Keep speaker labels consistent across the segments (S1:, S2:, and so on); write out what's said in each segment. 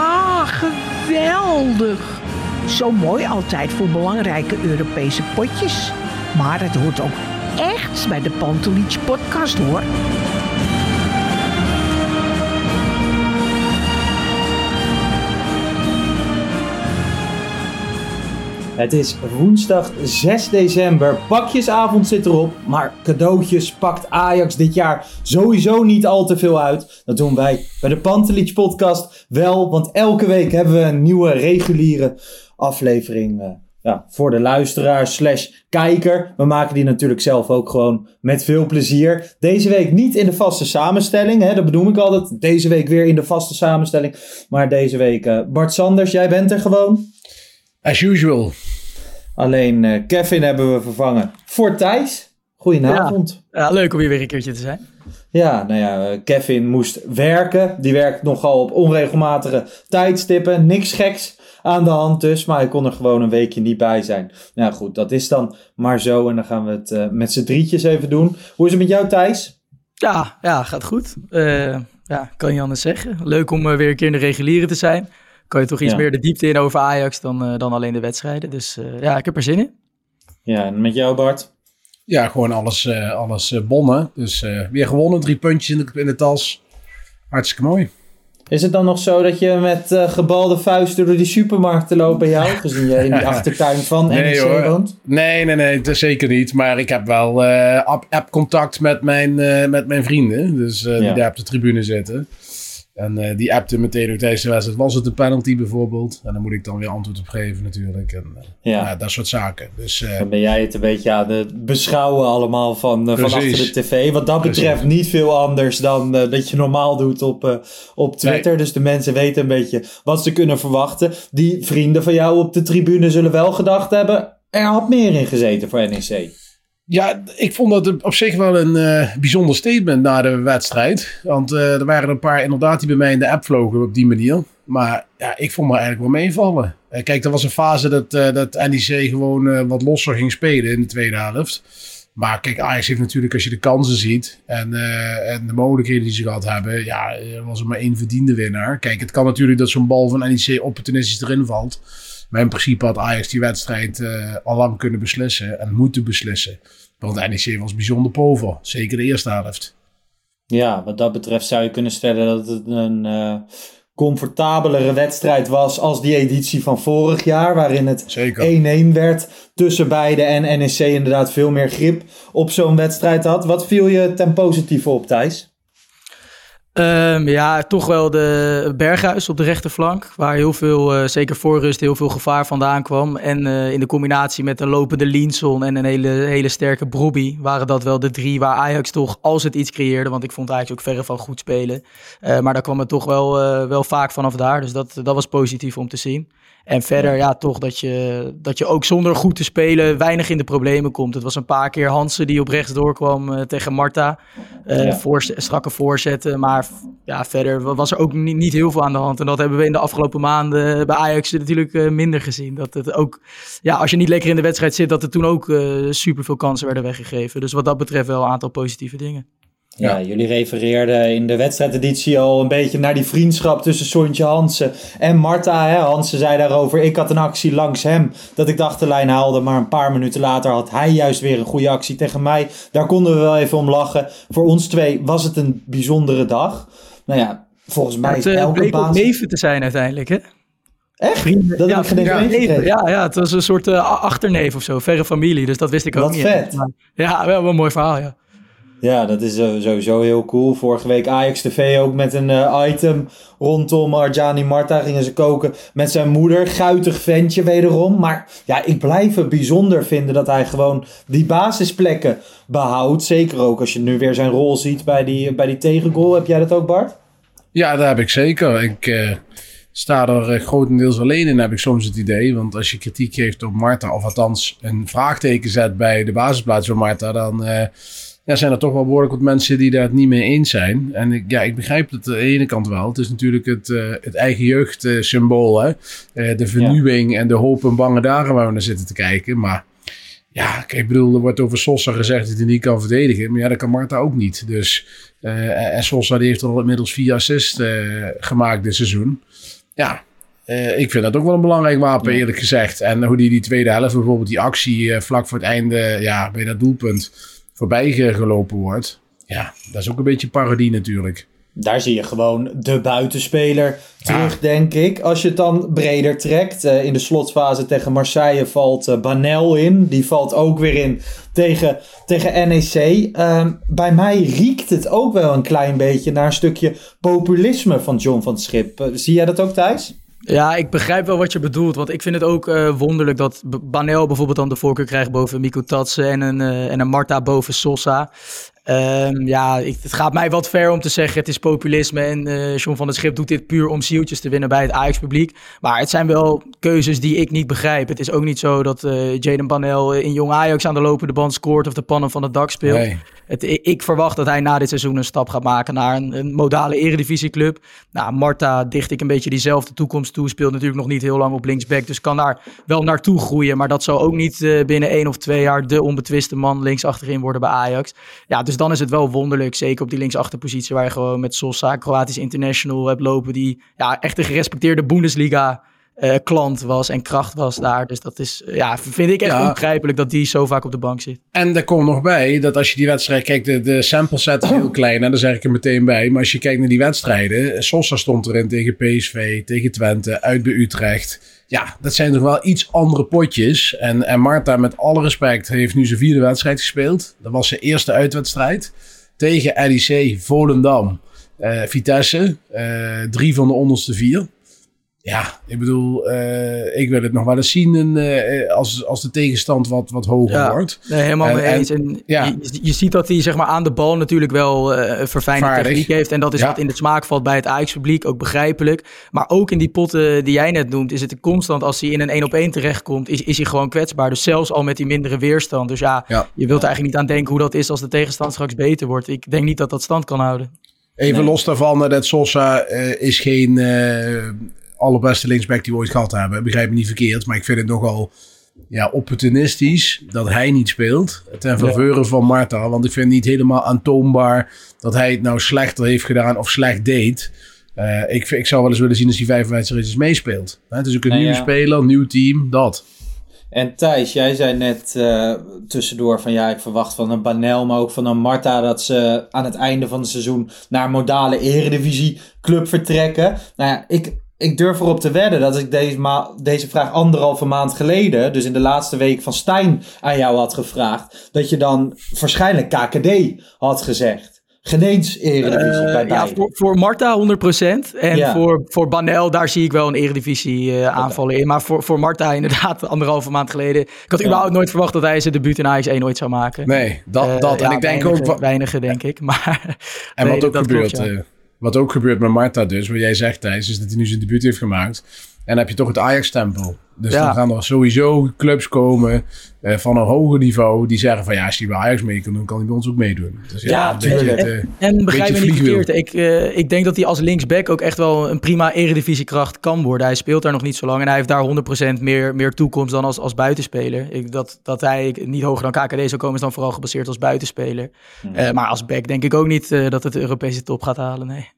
S1: Ja, geweldig. Zo mooi altijd voor belangrijke Europese potjes. Maar het hoort ook echt bij de Pantelich podcast hoor.
S2: Het is woensdag 6 december. Pakjesavond zit erop. Maar cadeautjes pakt Ajax dit jaar sowieso niet al te veel uit. Dat doen wij bij de Pantelich podcast wel. Want elke week hebben we een nieuwe reguliere aflevering. eh, ja, voor de luisteraar slash kijker. We maken die natuurlijk zelf ook gewoon met veel plezier. Deze week niet in de vaste samenstelling. Hè, dat bedoel ik altijd. Deze week weer in de vaste samenstelling. Maar deze week eh, Bart Sanders, jij bent er gewoon.
S3: As usual.
S2: Alleen eh, Kevin hebben we vervangen voor Thijs. Goedenavond.
S4: Ja, leuk om hier weer een keertje te zijn.
S2: Ja, nou ja, eh, Kevin moest werken. Die werkt nogal op onregelmatige tijdstippen. Niks geks aan de hand dus. Maar hij kon er gewoon een weekje niet bij zijn. Nou goed, dat is dan maar zo. En dan gaan we het eh, met z'n drietjes even doen. Hoe is het met jou Thijs?
S4: Ja, ja gaat goed. Eh, ja, kan je anders zeggen. Leuk om weer een keer in de reguliere te zijn. Kan je toch iets
S2: Ja.
S4: meer de diepte in over Ajax dan, eh, dan alleen de wedstrijden. Dus eh, ja, ik heb er zin in.
S2: Ja, en met jou Bart?
S3: Ja, gewoon alles, eh, alles bonnen. Dus eh, weer gewonnen. Drie puntjes in de, in de tas. Hartstikke mooi.
S2: Is het dan nog zo dat je met eh, gebalde vuisten door die supermarkten loopt bij jou? Gezien je in die achtertuin van
S3: Nee,
S2: NEC
S3: hoor.
S2: woont?
S3: Nee, nee, nee. Zeker niet. Maar ik heb wel eh, app- app-contact met, mijn, eh, met mijn vrienden. Dus eh,
S2: Ja.
S3: die daar op de tribune zitten. En eh, die appte meteen ook tijdens de wedstrijd. Was het een penalty bijvoorbeeld? En dan moet ik dan weer antwoord op geven natuurlijk. En eh,
S2: Ja.
S3: ja, dat soort zaken. Dus eh,
S2: Dan ben jij het een beetje aan het beschouwen allemaal van, van achter de tv. Wat dat betreft niet veel anders dan dat je normaal doet op, op Twitter. Dus de mensen weten een beetje wat ze kunnen verwachten. Die vrienden van jou op de tribune zullen wel gedacht hebben... er had meer in gezeten voor NEC.
S3: Ja, ik vond dat op zich wel een eh, bijzonder statement na de wedstrijd. Want eh, er waren een paar inderdaad die bij mij in de app vlogen op die manier. Maar ja, ik vond me eigenlijk wel meevallen. Eh, kijk, er was een fase dat, dat NEC gewoon wat losser ging spelen in de tweede helft. Maar kijk, Ajax heeft natuurlijk, als je de kansen ziet en, en de mogelijkheden die ze gehad hebben, ja, was er maar één verdiende winnaar. Kijk, het kan natuurlijk dat zo'n bal van NEC opportunistisch erin valt. Maar in principe had Ajax die wedstrijd eh, al lang kunnen beslissen en moeten beslissen. Want NEC was bijzonder pover, zeker de eerste helft.
S2: Ja, wat dat betreft zou je kunnen stellen dat het een eh, comfortabelere wedstrijd was als die editie van vorig jaar. Waarin het 1-1
S3: Zeker.
S2: werd tussen beide en NEC inderdaad veel meer grip op zo'n wedstrijd had. Wat viel je ten positieve op, Thijs?
S4: Ehm, ja, toch wel de Berghuis op de rechterflank. Waar heel veel, eh, zeker voor rust, heel veel gevaar vandaan kwam. En eh, in de combinatie met een lopende Linson en een hele, hele sterke Brobby... waren dat wel de drie waar Ajax toch, als het iets creëerde... want ik vond Ajax ook verre van goed spelen. Eh, maar daar kwam het toch wel, wel vaak vanaf daar. Dus dat, dat was positief om te zien. En verder, ja, toch dat je, dat je ook zonder goed te spelen weinig in de problemen komt. Het was een paar keer Hansen die op rechts doorkwam eh, tegen Marta. Eh,
S2: Ja.
S4: strakke voorzetten. Maar ja, verder wa- was er ook niet, niet heel veel aan de hand. En dat hebben we in de afgelopen maanden bij Ajax natuurlijk eh, minder gezien. Dat het ook, ja, als je niet lekker in de wedstrijd zit, dat er toen ook eh super veel kansen werden weggegeven. Dus wat dat betreft wel een aantal positieve dingen.
S2: Ja, jullie refereerden in de wedstrijdeditie al een beetje naar die vriendschap tussen Sontje Hansen en Marta. Hè? Hansen zei daarover, ik had een actie langs hem dat ik de achterlijn haalde. Maar een paar minuten later had hij juist weer een goede actie tegen mij. Daar konden we wel even om lachen. Voor ons twee was het een bijzondere dag. Nou ja, volgens mij
S4: het
S2: is
S4: uh,
S2: elke
S4: bleek ook neven te zijn uiteindelijk, hè?
S2: Echt? Dat
S4: ja,
S2: heb ik geen
S4: ja, ja, ja, het was een soort uh, achterneef of zo, verre familie. Dus dat wist ik ook
S2: Wat
S4: niet.
S2: vet.
S4: Ja, wel een mooi verhaal, ja.
S2: Ja, dat is uh, sowieso heel cool. Vorige week Ajax TV ook met een uh, item rondom Arjani Marta gingen ze koken met zijn moeder. Guitig ventje wederom. Maar ja, ik blijf het bijzonder vinden dat hij gewoon die basisplekken behoudt. Zeker ook als je nu weer zijn rol ziet bij die, bij die tegengoal. Heb jij dat ook Bart?
S3: Ja, dat heb ik zeker. Ik uh, sta er grotendeels alleen in, heb ik soms het idee. Want als je kritiek geeft op Marta, of althans een vraagteken zet bij de basisplaats van Marta, dan ja, zijn er toch wel behoorlijk wat mensen die daar het niet mee eens zijn. En ik, ja, ik begrijp het aan de ene kant wel. Het is natuurlijk het, uh, het eigen jeugdsymbool. Uh, de vernieuwing en de hoop en bange dagen waar we naar zitten te kijken. Maar ja, ik bedoel, er wordt over Sosa gezegd dat hij niet kan verdedigen. Maar ja, dat kan Marta ook niet. Dus, uh, en Sosa die heeft al inmiddels vier assists gemaakt dit seizoen. Ja, ik vind dat ook wel een belangrijk wapen, eerlijk gezegd. En hoe die die tweede helft, bijvoorbeeld die actie vlak voor het einde, ja, bij dat doelpunt voorbij gelopen wordt. Ja, dat is ook een beetje parodie natuurlijk.
S2: Daar zie je gewoon de buitenspeler terug, ja. denk ik. Als je het dan breder trekt. Uh, in de slotfase tegen Marseille valt uh, Banel in. Die valt ook weer in tegen, tegen NEC. Uh, bij mij riekt het ook wel een klein beetje naar een stukje populisme van John van Schip. Zie jij dat ook, Thijs?
S4: Ja, ik begrijp wel wat je bedoelt. Want ik vind het ook uh, wonderlijk dat Banel bijvoorbeeld dan de voorkeur krijgt boven Mico Tatsen en een, uh, en een Marta boven Sosa. Um, ja, ik, het gaat mij wat ver om te zeggen het is populisme en uh, John van der Schip doet dit puur om zieltjes te winnen bij het Ajax-publiek. Maar het zijn wel keuzes die ik niet begrijp. Het is ook niet zo dat Jaden Banel in jong Ajax aan de lopende band scoort of de pannen van het dak speelt. Nee. Ik verwacht dat hij na dit seizoen een stap gaat maken naar een, modale eredivisieclub. Nou, Marta dicht ik een beetje diezelfde toekomst toe. Speelt natuurlijk nog niet heel lang op linksback, dus kan daar wel naartoe groeien. Maar dat zal ook niet uh, binnen één of twee jaar de onbetwiste man links achterin worden bij Ajax. Ja, dus dan is het wel wonderlijk, zeker op die linksachterpositie waar je gewoon met Sosa, Kroatisch International hebt lopen, die ja, echt een gerespecteerde Bundesliga uh, klant was en kracht was daar. Dus dat is, ja, vind ik echt ja. onbegrijpelijk dat die zo vaak op de bank zit.
S3: En er komt nog bij dat als je die wedstrijd kijkt, de, de sample set is heel klein, en daar zeg ik er meteen bij. Maar als je kijkt naar die wedstrijden, Sosa stond erin tegen PSV, tegen Twente, uit bij Utrecht. Ja, dat zijn toch wel iets andere potjes. En, en Marta, met alle respect, heeft nu zijn vierde wedstrijd gespeeld. Dat was zijn eerste uitwedstrijd tegen RIC, Volendam, uh, Vitesse. Uh, drie van de onderste vier. Ja, ik bedoel, uh, ik wil het nog wel eens zien in, uh, als, als de tegenstand wat, wat hoger
S4: ja,
S3: wordt.
S4: Nee, helemaal mee eens. En ja. je, je ziet dat hij zeg maar, aan de bal natuurlijk wel uh, verfijnde Vaardig. techniek heeft. En dat is ja. wat in de smaak valt bij het Ajax-publiek, ook begrijpelijk. Maar ook in die potten die jij net noemt, is het constant als hij in een 1 op 1 terechtkomt, is, is hij gewoon kwetsbaar. Dus zelfs al met die mindere weerstand. Dus ja, je wilt eigenlijk niet aan denken hoe dat is als de tegenstand straks beter wordt. Ik denk niet dat dat stand kan houden.
S3: Even nee. los daarvan, dat Sosa is geen allerbeste linksback die we ooit gehad hebben. Begrijp me niet verkeerd, maar ik vind het nogal ja, opportunistisch dat hij niet speelt. Ten faveur ja. van Marta. Want ik vind het niet helemaal aantoonbaar dat hij het nou slechter heeft gedaan of slecht deed. Uh, ik, ik zou wel eens willen zien als hij vijf wedstrijden meespeelt. Het is ook een nee, nieuwe ja. speler, nieuw team, dat.
S2: En Thijs, jij zei net uh, tussendoor van ja, ik verwacht van een Banel, maar ook van een Marta dat ze aan het einde van het seizoen naar modale eredivisie club vertrekken. Nou ja, ik, ik durf erop te wedden dat ik deze, ma deze vraag anderhalve maand geleden, dus in de laatste week van Stijn, aan jou had gevraagd. Dat je dan waarschijnlijk KKD had gezegd. Geneens eredivisie uh, bij
S4: Ja, voor, voor Marta 100%. En ja. voor, voor Banel, daar zie ik wel een eredivisie uh, aanvallen in. Maar voor, voor Marta inderdaad anderhalve maand geleden. Ik had ja. überhaupt nooit verwacht dat hij zijn debuut in Ajax 1 ooit zou maken.
S3: Nee, dat. Uh, dat. en
S4: ja,
S3: ik denk
S4: weinige,
S3: ook...
S4: Weinige, denk ik. Maar,
S3: en
S4: nee,
S3: wat ook gebeurt...
S4: Klopt,
S3: wat ook gebeurt met Marta dus, wat jij zegt Thijs, is dat hij nu zijn debuut heeft gemaakt. En dan heb je toch het Ajax-stempel. Dus ja. dan gaan er sowieso clubs komen uh, van een hoger niveau die zeggen van ja, als hij bij Ajax mee kan doen, kan hij bij ons ook meedoen. Dus ja,
S4: ja
S3: beetje,
S4: en, uh, en begrijp me niet verkeerd. Ik, uh, ik denk dat hij als linksback ook echt wel een prima eredivisiekracht kan worden. Hij speelt daar nog niet zo lang en hij heeft daar 100% meer, meer toekomst dan als, als buitenspeler. Ik, dat, dat hij niet hoger dan KKD zou komen is dan vooral gebaseerd als buitenspeler. Mm. maar als back denk ik ook niet dat het de Europese top gaat halen, nee.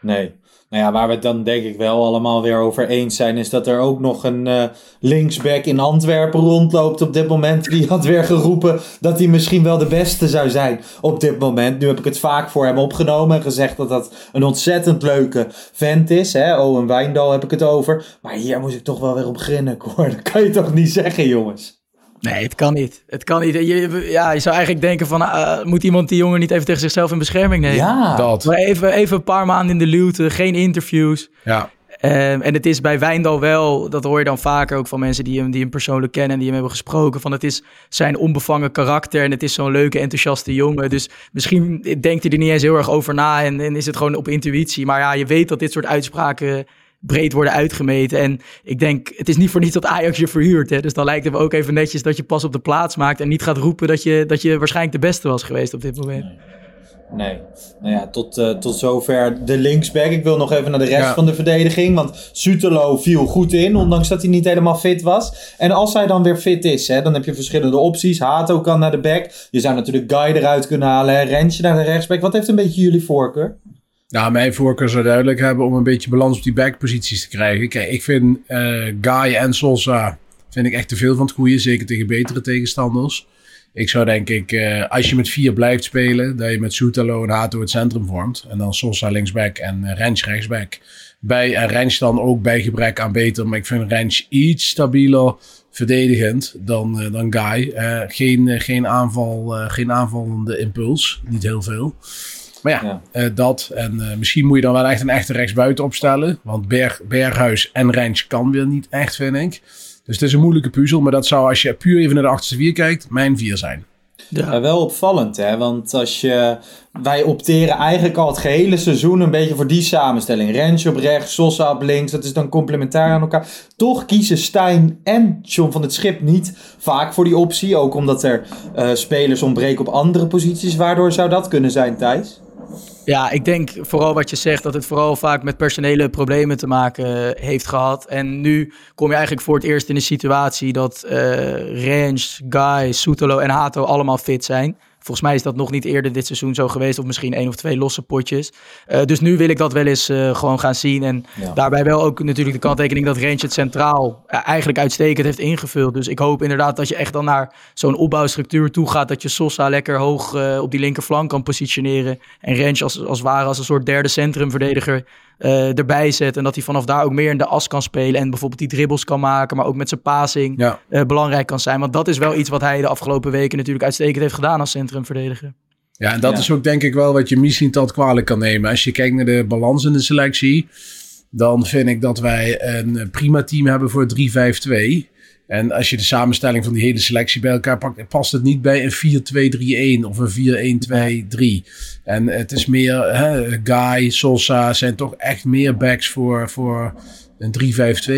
S2: Nee. Nou ja, waar we het dan denk ik wel allemaal weer over eens zijn, is dat er ook nog een uh, linksback in Antwerpen rondloopt op dit moment. Die had weer geroepen dat hij misschien wel de beste zou zijn op dit moment. Nu heb ik het vaak voor hem opgenomen en gezegd dat dat een ontzettend leuke vent is. Hè? Owen Wijndal heb ik het over. Maar hier moest ik toch wel weer op grinnen, hoor. Dat kan je toch niet zeggen, jongens?
S4: Nee, het kan niet. Het kan niet. Je, ja, je zou eigenlijk denken van, uh, moet iemand die jongen niet even tegen zichzelf in bescherming nemen?
S2: Ja.
S3: Dat.
S4: Maar even, even een paar maanden in de luwte, geen interviews.
S3: Ja.
S4: Um, en het is bij Wijndal wel, dat hoor je dan vaker ook van mensen die hem, die hem persoonlijk kennen en die hem hebben gesproken, van het is zijn onbevangen karakter en het is zo'n leuke, enthousiaste jongen. Dus misschien denkt hij er niet eens heel erg over na en, en is het gewoon op intuïtie. Maar ja, je weet dat dit soort uitspraken breed worden uitgemeten. En ik denk, het is niet voor niets dat Ajax je verhuurt. Hè? Dus dan lijkt het me ook even netjes dat je pas op de plaats maakt en niet gaat roepen dat je, dat je waarschijnlijk de beste was geweest op dit moment.
S2: Nee. Nou ja, tot, uh, tot zover de linksback. Ik wil nog even naar de rest ja. van de verdediging. Want Sutelo viel goed in, ondanks dat hij niet helemaal fit was. En als hij dan weer fit is, hè, dan heb je verschillende opties. Hato kan naar de back. Je zou natuurlijk Guy eruit kunnen halen. Rensje naar de rechtsback. Wat heeft een beetje jullie voorkeur?
S3: Nou, mijn voorkeur zou duidelijk hebben om een beetje balans op die backposities te krijgen. Kijk, ik vind uh, Guy en Sosa vind ik echt te veel van het goede. Zeker tegen betere tegenstanders. Ik zou denk ik, uh, als je met vier blijft spelen, dat je met Soetalo en Hato het centrum vormt. En dan Sosa linksback en uh, Rens rechtsback. Bij, en Rens dan ook bij gebrek aan beter. Maar ik vind Rens iets stabieler verdedigend dan, uh, dan Guy. geen, geen, aanval, geen aanvallende impuls. Niet heel veel. Maar ja, ja. Uh, dat. En uh, misschien moet je dan wel echt een echte rechtsbuiten opstellen. Want Berg, Berghuis en Rijns kan weer niet echt, vind ik. Dus het is een moeilijke puzzel. Maar dat zou, als je puur even naar de achterste vier kijkt, mijn vier zijn.
S2: Ja. ja. wel opvallend, hè? Want als je. Wij opteren eigenlijk al het gehele seizoen een beetje voor die samenstelling. Rens op rechts, Sosa op links. Dat is dan complementair aan elkaar. Toch kiezen Stijn en John van het Schip niet vaak voor die optie. Ook omdat er uh, spelers ontbreken op andere posities. Waardoor zou dat kunnen zijn, Thijs?
S4: Ja, ik denk vooral wat je zegt, dat het vooral vaak met personele problemen te maken heeft gehad. En nu kom je eigenlijk voor het eerst in een situatie dat uh, Range, Guy, Soetelo en Hato allemaal fit zijn. Volgens mij is dat nog niet eerder dit seizoen zo geweest. Of misschien één of twee losse potjes. Uh, dus nu wil ik dat wel eens uh, gewoon gaan zien. En ja. daarbij wel ook natuurlijk de kanttekening dat Range het centraal uh, eigenlijk uitstekend heeft ingevuld. Dus ik hoop inderdaad dat je echt dan naar zo'n opbouwstructuur toe gaat. Dat je Sosa lekker hoog op die linkerflank kan positioneren. En Range als, als ware als een soort derde centrumverdediger uh, erbij zet. En dat hij vanaf daar ook meer in de as kan spelen. En bijvoorbeeld die dribbles kan maken. Maar ook met zijn passing
S3: ja.
S4: uh, belangrijk kan zijn. Want dat is wel iets wat hij de afgelopen weken natuurlijk uitstekend heeft gedaan als centrumverdediger.
S3: Ja, en dat ja. is ook denk ik wel wat je misschien tot kwalijk kan nemen. Als je kijkt naar de balans in de selectie. Dan vind ik dat wij een prima team hebben voor 3-5-2. En als je de samenstelling van die hele selectie bij elkaar pakt, past het niet bij een 4-2-3-1 of een 4-1-2-3. En het is meer, hè, Guy, Sosa zijn toch echt meer backs voor, voor een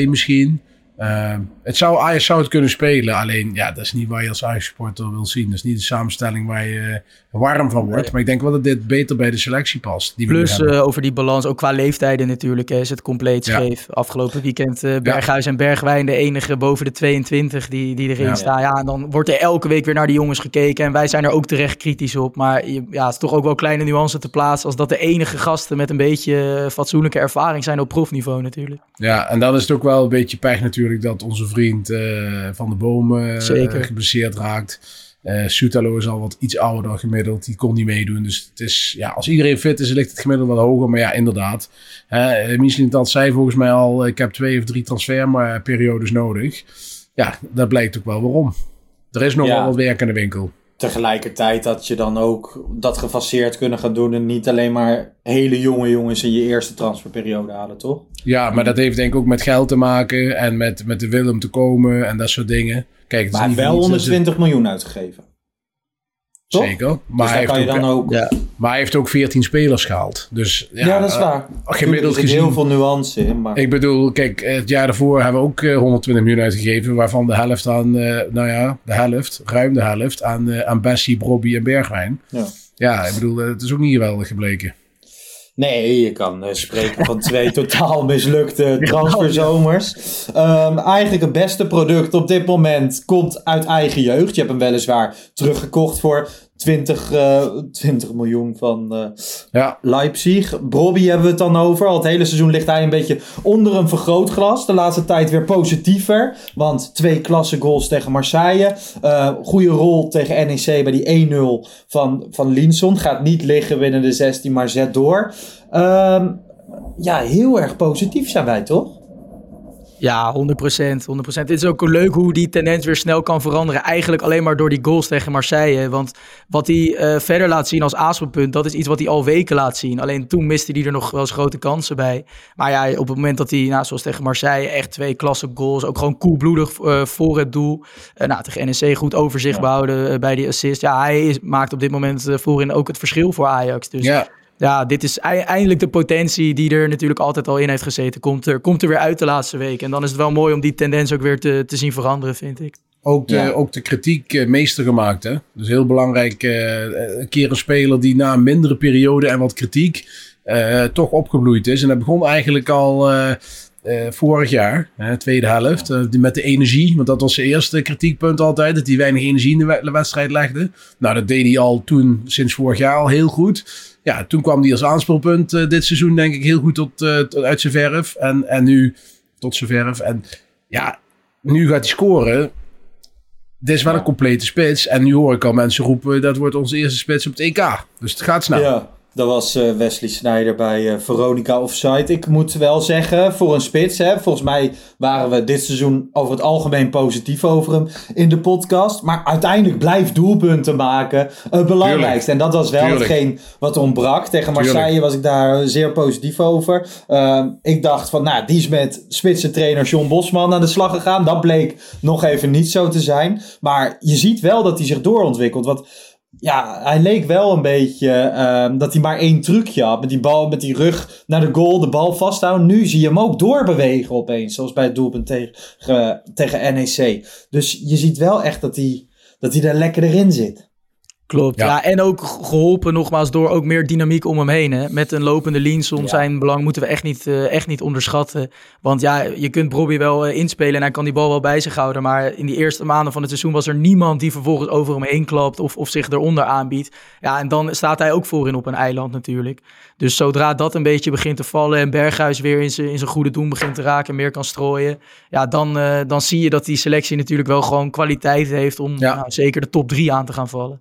S3: 3-5-2 misschien. Uh, het zou, Ajax zou het kunnen spelen, alleen ja, dat is niet waar je als Ajax-supporter wil zien. Dat is niet de samenstelling waar je uh, warm van wordt. Maar ik denk wel dat dit beter bij de selectie past. Die
S4: Plus uh, over die balans, ook qua leeftijden natuurlijk, is het compleet scheef. Ja. Afgelopen weekend Berghuis ja. en Bergwijn de enige boven de 22 die, die erin ja. staan. Ja, en dan wordt er elke week weer naar die jongens gekeken. En wij zijn er ook terecht kritisch op. Maar ja, het is toch ook wel kleine nuance te plaatsen als dat de enige gasten met een beetje fatsoenlijke ervaring zijn op profniveau natuurlijk.
S3: Ja, en dan is het ook wel een beetje pech natuurlijk dat onze vriend uh, Van de Boom uh, geblesseerd raakt. Uh, Sutalo is al wat iets ouder gemiddeld. Die kon niet meedoen. Dus het is, ja, als iedereen fit is, ligt het gemiddeld wat hoger. Maar ja, inderdaad. Uh, Michelin dat zei volgens mij al, ik heb twee of drie transferperiodes nodig. Ja, dat blijkt ook wel waarom. Er is nog ja. wel wat werk in de winkel
S2: tegelijkertijd dat je dan ook dat gefaseerd kunnen gaan doen en niet alleen maar hele jonge jongens in je eerste transferperiode halen, toch?
S3: Ja, maar dat heeft denk ik ook met geld te maken en met, met de wil om te komen en dat soort dingen. Kijk, het
S2: maar heeft wel 120 miljoen uitgegeven. Toch?
S3: Zeker. Maar,
S2: dus
S3: hij
S2: kan
S3: heeft
S2: je
S3: ook,
S2: dan ook...
S3: Ja. maar hij heeft ook 14 spelers gehaald. Dus, ja,
S2: ja, dat is waar.
S3: Uh, gemiddeld
S2: er
S3: gezien.
S2: heel veel nuance in. Maar...
S3: Ik bedoel, kijk, het jaar daarvoor hebben we ook uh, 120 miljoen uitgegeven. Waarvan de helft aan, uh, nou ja, de helft, ruim de helft aan, uh, aan Bessie, Brobby en Bergwijn.
S2: Ja.
S3: ja, ik bedoel, het is ook niet geweldig gebleken.
S2: Nee, je kan uh, spreken van twee totaal mislukte transferzomers. Um, eigenlijk het beste product op dit moment komt uit eigen jeugd. Je hebt hem weliswaar teruggekocht voor 20, uh, 20 miljoen van uh,
S3: ja.
S2: Leipzig. Brobby hebben we het dan over. Al het hele seizoen ligt hij een beetje onder een vergrootglas. De laatste tijd weer positiever. Want twee klasse goals tegen Marseille. Uh, goede rol tegen NEC bij die 1-0 van, van Linson. Gaat niet liggen binnen de 16, maar zet door. Uh, ja, heel erg positief zijn wij toch?
S4: Ja, 100%. 100%. Het is ook leuk hoe die tendens weer snel kan veranderen. Eigenlijk alleen maar door die goals tegen Marseille. Want wat hij uh, verder laat zien als aaspeelpunt, dat is iets wat hij al weken laat zien. Alleen toen miste hij er nog wel eens grote kansen bij. Maar ja, op het moment dat hij, nou, zoals tegen Marseille, echt twee klasse goals. Ook gewoon koelbloedig uh, voor het doel. Uh, nou, tegen NEC goed overzicht ja. behouden bij die assist. Ja, hij is, maakt op dit moment voorin ook het verschil voor Ajax. Dus
S3: ja
S4: ja, dit is eindelijk de potentie die er natuurlijk altijd al in heeft gezeten. Komt er, komt er weer uit de laatste week. En dan is het wel mooi om die tendens ook weer te, te zien veranderen, vind ik.
S3: Ook de, ja. ook de kritiek uh, meester gemaakt. Hè? Dus heel belangrijk. Uh, een keer een speler die na een mindere periode en wat kritiek uh, toch opgebloeid is. En dat begon eigenlijk al vorig jaar, tweede helft. met de energie. Want dat was zijn eerste kritiekpunt altijd. Dat hij weinig energie in de wedstrijd legde. Nou, dat deed hij al toen, sinds vorig jaar al heel goed ja, toen kwam hij als aanspeelpunt uh, dit seizoen denk ik heel goed tot, uh, tot uit zijn verf. En, en nu tot zijn verf. En ja, nu gaat hij scoren. Dit is wel een complete spits. En nu hoor ik al mensen roepen, dat wordt onze eerste spits op het EK. Dus het gaat snel.
S2: Ja. Dat was uh, Wesley Sneijder bij uh, Veronica Offside. Ik moet wel zeggen, voor een spits, hè, volgens mij waren we dit seizoen over het algemeen positief over hem in de podcast. Maar uiteindelijk blijft doelpunten maken het belangrijkste. En dat was wel Tuurlijk. hetgeen wat ontbrak. Tegen Marseille Tuurlijk. was ik daar zeer positief over. Uh, ik dacht van, nou, die is met spitsentrainer John Bosman aan de slag gegaan. Dat bleek nog even niet zo te zijn. Maar je ziet wel dat hij zich doorontwikkelt. Want ja, hij leek wel een beetje uh, dat hij maar één trucje had. Met die bal, met die rug naar de goal, de bal vasthouden. Nu zie je hem ook doorbewegen opeens. Zoals bij het doelpunt tegen, uh, tegen NEC. Dus je ziet wel echt dat hij, dat hij er lekker erin zit.
S4: Klopt, ja. ja. En ook geholpen nogmaals door ook meer dynamiek om hem heen. Hè. Met een lopende Linson, ja. zijn belang moeten we echt niet, uh, echt niet onderschatten. Want ja, je kunt Bobby wel uh, inspelen en hij kan die bal wel bij zich houden. Maar in die eerste maanden van het seizoen was er niemand die vervolgens over hem heen klapt of, of zich eronder aanbiedt. Ja, en dan staat hij ook voorin op een eiland natuurlijk. Dus zodra dat een beetje begint te vallen en Berghuis weer in zijn, in zijn goede doen begint te raken en meer kan strooien. Ja, dan, uh, dan zie je dat die selectie natuurlijk wel gewoon kwaliteit heeft om ja. nou, zeker de top drie aan te gaan vallen.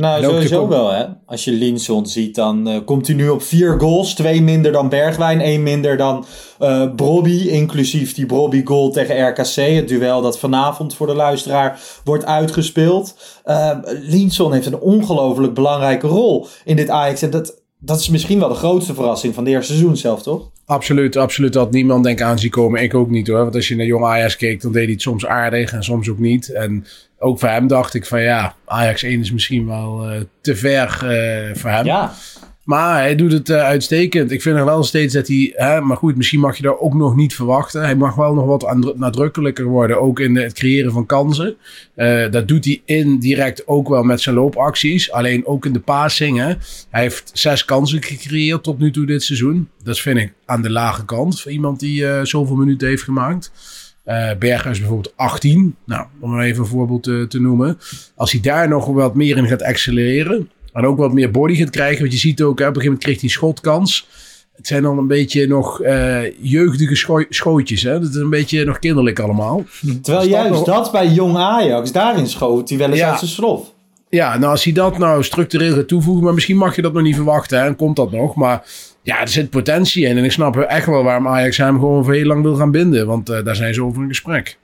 S2: Nou, sowieso wel hè. Als je Linson ziet, dan uh, komt hij nu op vier goals. Twee minder dan Bergwijn, één minder dan uh, Brobby. Inclusief die Brobby goal tegen RKC. Het duel dat vanavond voor de luisteraar wordt uitgespeeld. Uh, Linson heeft een ongelooflijk belangrijke rol in dit Ajax. En dat, dat is misschien wel de grootste verrassing van het eerste seizoen zelf, toch?
S3: Absoluut, absoluut. Dat niemand denk aan zien komen. Ik ook niet hoor. Want als je naar jong Ajax keek, dan deed hij het soms aardig en soms ook niet. En ook voor hem dacht ik van ja, Ajax 1 is misschien wel uh, te ver uh, voor hem.
S2: Ja.
S3: Maar hij doet het uh, uitstekend. Ik vind nog wel steeds dat hij. Hè, maar goed, misschien mag je daar ook nog niet verwachten. Hij mag wel nog wat nadrukkelijker worden. Ook in het creëren van kansen. Uh, dat doet hij indirect ook wel met zijn loopacties. Alleen ook in de passingen. Hij heeft zes kansen gecreëerd tot nu toe dit seizoen. Dat vind ik aan de lage kant. Voor iemand die uh, zoveel minuten heeft gemaakt. Uh, Berghuis bijvoorbeeld 18. Nou, om even een voorbeeld te noemen. Als hij daar nog wat meer in gaat accelereren. En ook wat meer body gaat krijgen. Want je ziet ook, hè, op een gegeven moment kreeg hij schotkans. Het zijn dan een beetje nog uh, jeugdige scho schootjes. Hè? Dat is een beetje nog kinderlijk allemaal.
S2: Terwijl dus juist dat, nog... dat bij jong Ajax, daarin schoot hij wel eens ja. uit zijn slof.
S3: Ja, nou als hij dat nou structureel gaat toevoegen. Maar misschien mag je dat nog niet verwachten. Hè? En komt dat nog. Maar ja, er zit potentie in. En ik snap echt wel waarom Ajax hem gewoon voor heel lang wil gaan binden. Want uh, daar zijn ze over in gesprek.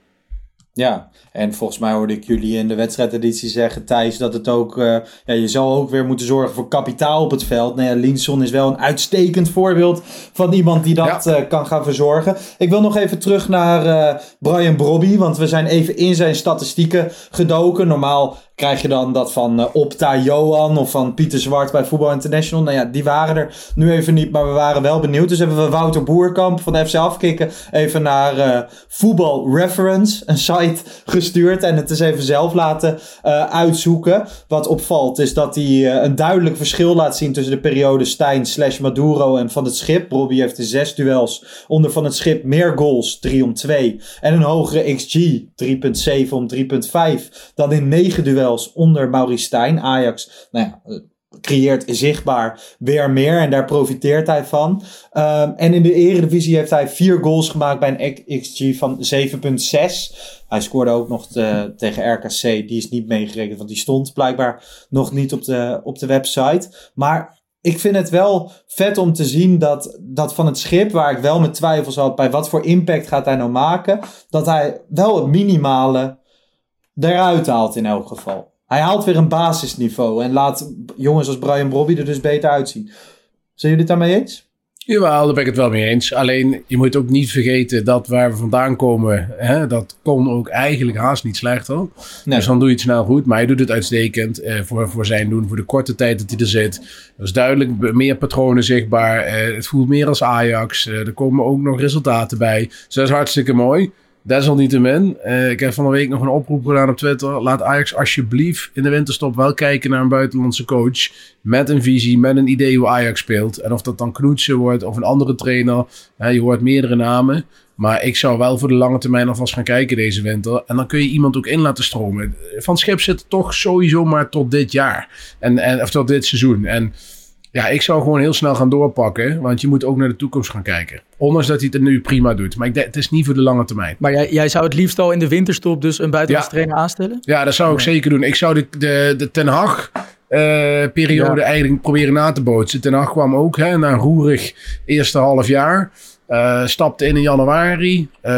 S2: Ja, en volgens mij hoorde ik jullie in de wedstrijdeditie zeggen, Thijs, dat het ook, uh, ja, je zal ook weer moeten zorgen voor kapitaal op het veld. Nou ja, Linson is wel een uitstekend voorbeeld van iemand die dat ja. uh, kan gaan verzorgen. Ik wil nog even terug naar uh, Brian Brobby, want we zijn even in zijn statistieken gedoken. Normaal krijg je dan dat van uh, Opta Johan of van Pieter Zwart bij Voetbal International. Nou ja, die waren er nu even niet, maar we waren wel benieuwd. Dus hebben we Wouter Boerkamp van de FC Afkikken even naar uh, Voetbal Reference, een site gestuurd. En het eens even zelf laten uh, uitzoeken. Wat opvalt is dat hij een duidelijk verschil laat zien tussen de periode Stijn slash Maduro en Van het Schip. Robbie heeft de zes duels onder Van het Schip meer goals, 3 om 2. En een hogere XG, 3.7 om 3.5 dan in negen duels duels onder Maurice Stijn. Ajax, nou ja, eh, creëert zichtbaar weer meer en daar profiteert hij van. Um, en in de Eredivisie heeft hij vier goals gemaakt bij een XG van 7,6. Hij scoorde ook nog te, tegen RKC, die is niet meegerekend, want die stond blijkbaar nog niet op de, op de website. Maar ik vind het wel vet om te zien dat, dat van het schip, waar ik wel mijn twijfels had bij wat voor impact gaat hij nou maken, dat hij wel het minimale eruit haalt in elk geval. Hij haalt weer een basisniveau en laat jongens als Brian Brobby er dus beter uitzien. Zijn jullie het daarmee eens?
S3: Jawel, daar ben ik het wel mee eens. Alleen, je moet ook niet vergeten dat waar we vandaan komen, hè, dat kon ook eigenlijk haast niet slechter. Nee. Dus dan doe je het snel goed. Maar hij doet het uitstekend eh, voor, voor zijn doen, voor de korte tijd dat hij er zit. Er is duidelijk meer patronen zichtbaar. Eh, het voelt meer als Ajax. Eh, er komen ook nog resultaten bij. Dus dat is hartstikke mooi. Desalniettemin, uh, ik heb van de week nog een oproep gedaan op Twitter. Laat Ajax alsjeblieft in de winterstop wel kijken naar een buitenlandse coach. Met een visie, met een idee hoe Ajax speelt. En of dat dan Knoetsen wordt of een andere trainer. je hoort meerdere namen. Maar ik zou wel voor de lange termijn alvast gaan kijken deze winter. En dan kun je iemand ook in laten stromen. Van Schip zit toch sowieso maar tot dit jaar. En, en, of tot dit seizoen. En ja, ik zou gewoon heel snel gaan doorpakken. Want je moet ook naar de toekomst gaan kijken. Ondanks dat hij het nu prima doet. Maar ik denk, het is niet voor de lange termijn.
S4: Maar jij, jij zou het liefst al in de winterstop dus een buitenlandse trainer aanstellen?
S3: Ja, dat zou ik zeker doen. Ik zou de, de, de Ten Hag... Uh, periode eigenlijk proberen na te bootsen. Ten Hag kwam ook hè, na een roerig eerste half jaar. Uh, stapte in in januari. Uh,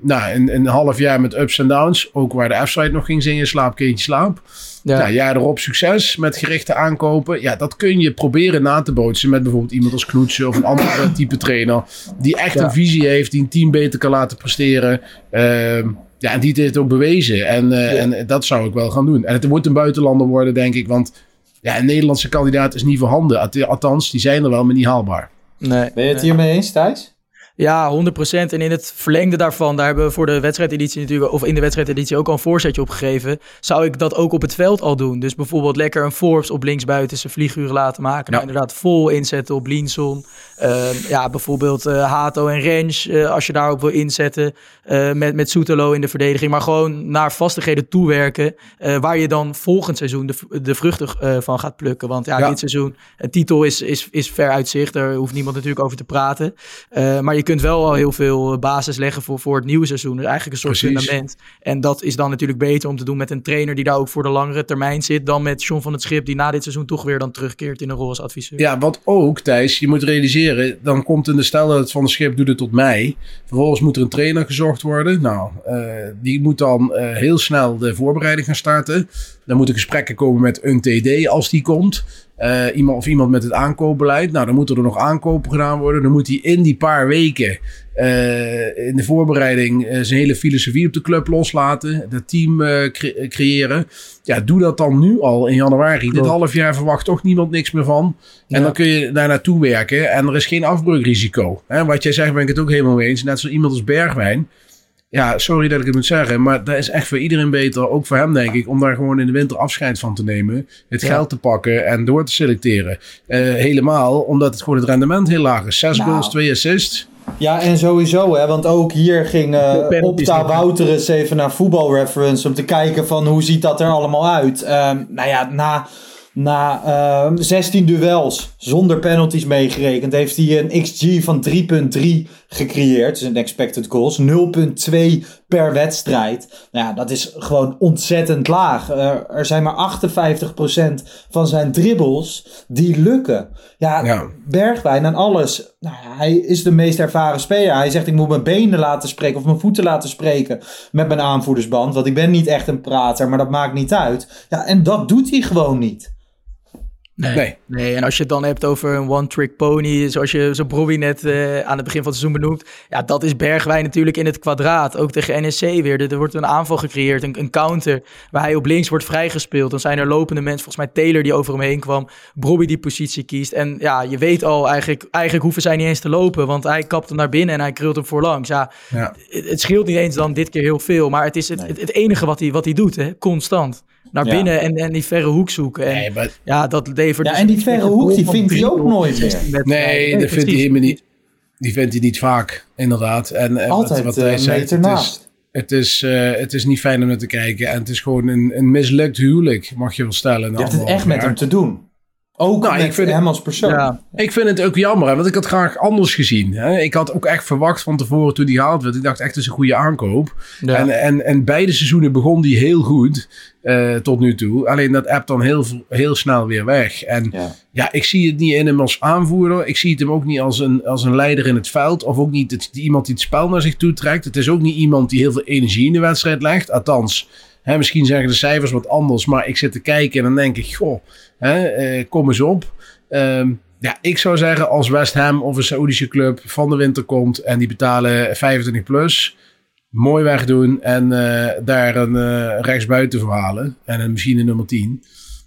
S3: nou, een, een half jaar met ups en downs. Ook waar de F-site nog ging zingen. Slaap, kindje, slaap. Ja. Nou, jaar erop succes met gerichte aankopen. Ja, dat kun je proberen na te bootsen met bijvoorbeeld iemand als Knoetje of een andere type trainer. Die echt een visie heeft, die een team beter kan laten presteren. Uh, ja, en die het ook bewezen. En, uh, en dat zou ik wel gaan doen. En het moet een buitenlander worden, denk ik. Want ja, een Nederlandse kandidaat is niet voorhanden. Althans, die zijn er wel, maar niet haalbaar.
S2: Nee, ben je het hiermee eens, Thijs?
S4: Ja, 100%. En in het verlengde daarvan, daar hebben we voor de wedstrijdeditie natuurlijk, of in de wedstrijdeditie ook al een voorzetje op gegeven. Zou ik dat ook op het veld al doen? Dus bijvoorbeeld lekker een Forbes op linksbuiten zijn vlieguren laten maken. Nou, inderdaad, vol inzetten op Linson. Ehm, ja, bijvoorbeeld uh, Hato en Rens, uh, als je daarop wil inzetten. Uh, met, met Soetelo in de verdediging. Maar gewoon naar vastigheden toewerken. waar je dan volgend seizoen de, de vruchten van gaat plukken. Want ja, dit seizoen, een titel is, is, is ver uit zicht. Daar hoeft niemand natuurlijk over te praten. maar je kunt wel al heel veel basis leggen voor, voor het nieuwe seizoen. Dus eigenlijk een soort fundament. En dat is dan natuurlijk beter om te doen met een trainer die daar ook voor de langere termijn zit. Dan met John van het Schip, die na dit seizoen toch weer dan terugkeert in een rol als adviseur.
S3: Ja, wat ook, Thijs, je moet realiseren. Dan komt in de stel dat het van het Schip doet het tot mei. Vervolgens moet er een trainer gezocht worden. Nou, uh, die moet dan uh, heel snel de voorbereiding gaan starten. Dan moeten gesprekken komen met een TD als die komt. Uh, iemand of iemand met het aankoopbeleid. Nou, dan moeten er nog aankopen gedaan worden. Dan moet hij in die paar weken uh, in de voorbereiding uh, zijn hele filosofie op de club loslaten. Dat team cre creëren. Ja, doe dat dan nu al in januari. Dit half jaar verwacht toch niemand niks meer van. En dan kun je daar naartoe werken. En er is geen afbreukrisico. Hè, wat jij zegt ben ik het ook helemaal mee eens. Net zoals iemand als Bergwijn ja, sorry dat ik het moet zeggen, maar dat is echt voor iedereen beter, ook voor hem denk ik, om daar gewoon in de winter afscheid van te nemen, het geld te pakken en door te selecteren. Uh, helemaal omdat het gewoon het rendement heel laag is. Zes nou. goals, twee assists.
S2: Ja, en sowieso, hè, want ook hier ging uh, Opta Wouter even naar voetbalreference om te kijken van hoe ziet dat er allemaal uit. Um, nou ja, na na uh, ehm, 16 duels zonder penalties meegerekend heeft hij een XG van 3.3 gecreëerd. Dus een expected goals. 0.2 per wedstrijd. Nou ja, dat is gewoon ontzettend laag. er zijn maar 58% van zijn dribbles die lukken. Ja, ja. Bergwijn en alles. Nou, hij is de meest ervaren speler. Hij zegt ik moet mijn benen laten spreken of mijn voeten laten spreken met mijn aanvoerdersband. Want ik ben niet echt een prater, maar dat maakt niet uit. Ja, en dat doet hij gewoon niet.
S4: Nee. nee. en als je het dan hebt over een one-trick pony, zoals je zo Broby net uh, aan het begin van het seizoen benoemt. Ja, dat is Bergwijn natuurlijk in het kwadraat. Ook tegen NSC weer. Er, er wordt een aanval gecreëerd, een, een, counter, waar hij op links wordt vrijgespeeld. Dan zijn er lopende mensen, volgens mij Taylor die over hem heen kwam. Broby die positie kiest. En ja, je weet al, eigenlijk, eigenlijk hoeven zij niet eens te lopen, want hij kapt hem naar binnen en hij krult hem voorlangs. Ja, ja. Het, het, scheelt niet eens dan dit keer heel veel, maar het is het, het, enige wat hij, wat hij doet, hè, constant naar binnen en, en die verre hoek zoeken. En, nee, Ja, dat levert.
S2: Ja, dus en die verre hoek die vindt hij ook nooit meer.
S3: Nee, dat vindt hij helemaal niet. Die vindt hij niet vaak, inderdaad. En,
S2: Altijd wat, wat hij uh, zegt, naast.
S3: Het is, eh, het is niet fijn om naar te kijken. En het is gewoon een, een mislukt huwelijk, mag je wel stellen.
S2: Je hebt het echt met hem te doen. Ook
S3: Nou,
S2: met
S3: ik vind
S2: hem als persoon.
S4: Ja.
S3: Ik vind het ook jammer, hè, want ik had graag anders gezien. Hè. Ik had ook echt verwacht van tevoren toen die gehaald werd. Ik dacht echt, het is een goede aankoop.
S4: Ja.
S3: En, en, en beide seizoenen begon die heel goed eh, tot nu toe. Alleen dat app dan heel, heel snel weer weg. En
S2: Ja.
S3: ja, ik zie het niet in hem als aanvoerder. Ik zie het hem ook niet als een, als een leider in het veld. Of ook niet het, iemand die het spel naar zich toe trekt. Het is ook niet iemand die heel veel energie in de wedstrijd legt. Althans, hè, misschien zeggen de cijfers wat anders. Maar ik zit te kijken en dan denk ik, goh, hè, eh, kom eens op. Ehm, ja, ik zou zeggen als West Ham of een Saoedische club van de winter komt en die betalen 25 plus, mooi wegdoen en eh, daar een eh, rechtsbuiten voor halen en een misschien een nummer 10.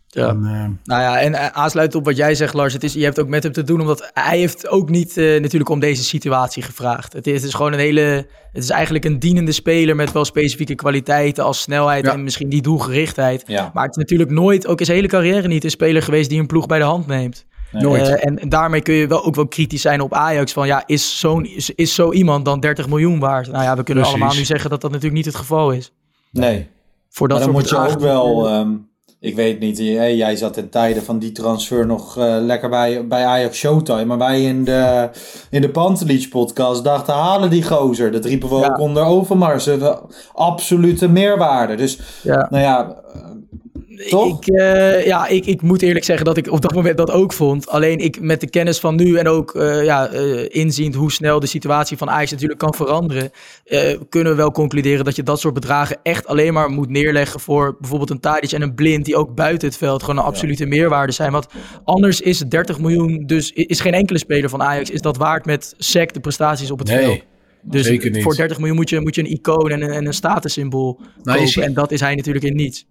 S4: Ja.
S3: Dan, eh,
S4: Nou ja, en eh, aansluitend op wat jij zegt, Lars. Het is, je hebt ook met hem te doen, omdat hij heeft ook niet eh, natuurlijk om deze situatie gevraagd. Het is, het is gewoon een hele. Het is eigenlijk een dienende speler met wel specifieke kwaliteiten als snelheid
S3: Ja.
S4: en misschien die doelgerichtheid.
S2: Ja.
S4: Maar het is natuurlijk nooit, ook in zijn hele carrière niet, een speler geweest die een ploeg bij de hand neemt.
S3: Nooit.
S4: En, en daarmee kun je wel ook wel kritisch zijn op Ajax. Van ja, is, zo'n, is, is zo iemand dan 30 miljoen waard? Nou ja, we kunnen
S3: Precies.
S4: allemaal nu zeggen dat dat natuurlijk niet het geval is.
S2: Nee.
S4: Voor dat
S2: maar dan
S4: soort
S2: moet je ook wel... ehm, ik weet niet, jij, jij zat in tijden van die transfer nog eh, lekker bij, bij Ajax Showtime. Maar wij in de, in de Pantelich podcast dachten, halen die gozer. Dat riepen we
S4: Ja.
S2: ook onder Overmars. We- Absolute meerwaarde. Dus,
S4: Ja.
S2: nou ja... Toch?
S4: Ik, eh, ja, ik, ik moet eerlijk zeggen dat ik op dat moment dat ook vond. Alleen ik met de kennis van nu en ook eh, ja, eh, inziend hoe snel de situatie van Ajax natuurlijk kan veranderen, kunnen we wel concluderen dat je dat soort bedragen echt alleen maar moet neerleggen voor bijvoorbeeld een Tadic en een Blind die ook buiten het veld gewoon een absolute meerwaarde zijn. Want anders is 30 miljoen, dus is geen enkele speler van Ajax is dat waard met sec de prestaties op het veld.
S3: nee,
S4: Dus
S3: zeker niet.
S4: voor 30 miljoen moet je, moet je een icoon en een, en een statussymbool
S3: Nou,
S4: kopen. En dat is hij natuurlijk in niets.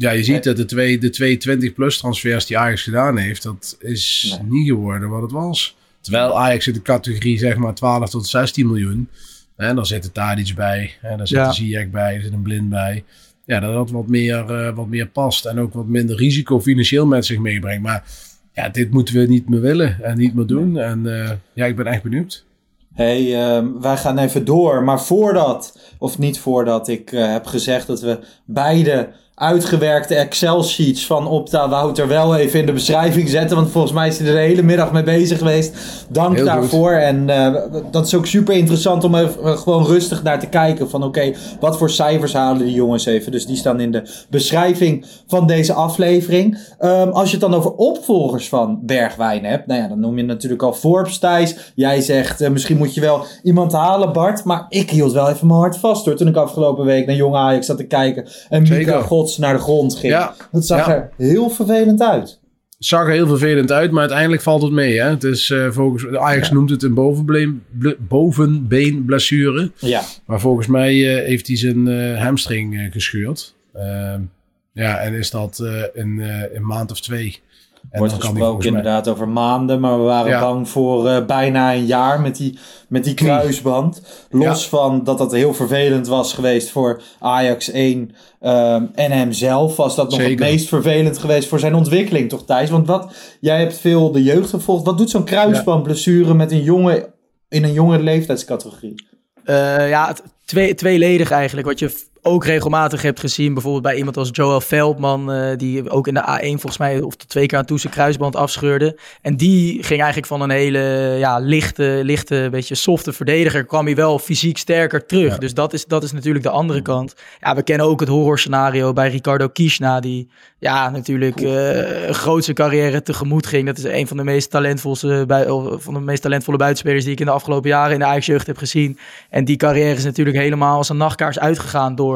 S3: Ja, je ziet dat de twee, de twee 20-plus transfers die Ajax gedaan heeft, dat is
S2: Nee.
S3: niet geworden wat het was. Terwijl Ajax in de categorie zeg maar 12 tot 16 miljoen. En dan zit er Tadic bij, en dan zit
S4: Ja.
S3: er Ziyech bij, er zit een Blind bij. Ja, dat dat wat meer, eh, wat meer past en ook wat minder risico financieel met zich meebrengt. Maar ja, dit moeten we niet meer willen en niet meer doen. En eh, ja, ik ben echt benieuwd.
S2: hey, ehm, wij gaan even door. Maar voordat, of niet voordat, ik eh, heb gezegd dat we beide uitgewerkte Excel-sheets van Opta Wouter wel even in de beschrijving zetten. Want volgens mij is hij er de hele middag mee bezig geweest. Dank
S3: Heel goed.
S2: daarvoor. En eh, dat is ook super interessant om even eh, gewoon rustig naar te kijken. Van oké, wat voor cijfers halen die jongens even. Dus die staan in de beschrijving van deze aflevering. Ehm, als je het dan over opvolgers van Bergwijn hebt. Nou ja, dan noem je natuurlijk al Forbes Thijs. Jij zegt eh, misschien moet je wel iemand halen Bart. Maar ik hield wel even mijn hart vast hoor. Toen ik afgelopen week naar Jong Ajax zat te kijken. En Mika
S3: Zeker.
S2: Naar de grond ging.
S3: Ja.
S2: Dat zag
S3: Ja.
S2: er heel vervelend uit.
S3: Het zag er heel vervelend uit, maar uiteindelijk valt het mee. Hè? Het is, eh, volgens, Ajax noemt het een bovenbeen, ble- bovenbeenblessure.
S2: Ja.
S3: Maar volgens mij eh, heeft hij zijn eh, hamstring gescheurd. Ehm, ja, en is dat een, een maand of twee. En
S2: Wordt gesproken inderdaad over maanden, maar we waren
S3: Ja.
S2: bang voor eh, bijna een jaar met die, met die kruisband. Los van dat dat heel vervelend was geweest voor Ajax 1 ehm, en hemzelf, was dat nog het meest vervelend geweest voor zijn ontwikkeling, toch Thijs? Want wat, jij hebt veel de jeugd gevolgd. Wat doet zo'n kruisbandblessure met een jongen in een jonge leeftijdscategorie?
S4: Eh, ja, twee, tweeledig eigenlijk. Wat je ook regelmatig hebt gezien, bijvoorbeeld bij iemand als Joel Veldman, eh, die ook in de A1 volgens mij of de twee keer aan toe zijn kruisband afscheurde. En die ging eigenlijk van een hele ja, lichte, lichte, beetje softe verdediger, kwam hij wel fysiek sterker terug. Dus dat is, dat is natuurlijk de andere kant. Ja, we kennen ook het horrorscenario bij Ricardo Kishna, die ja, natuurlijk eh, een grootse carrière tegemoet ging. Dat is een van de meest talentvolle, bui- of van de meest talentvolle buitenspelers die ik in de afgelopen jaren in de Ajax-jeugd heb gezien. En die carrière is natuurlijk helemaal als een nachtkaars uitgegaan door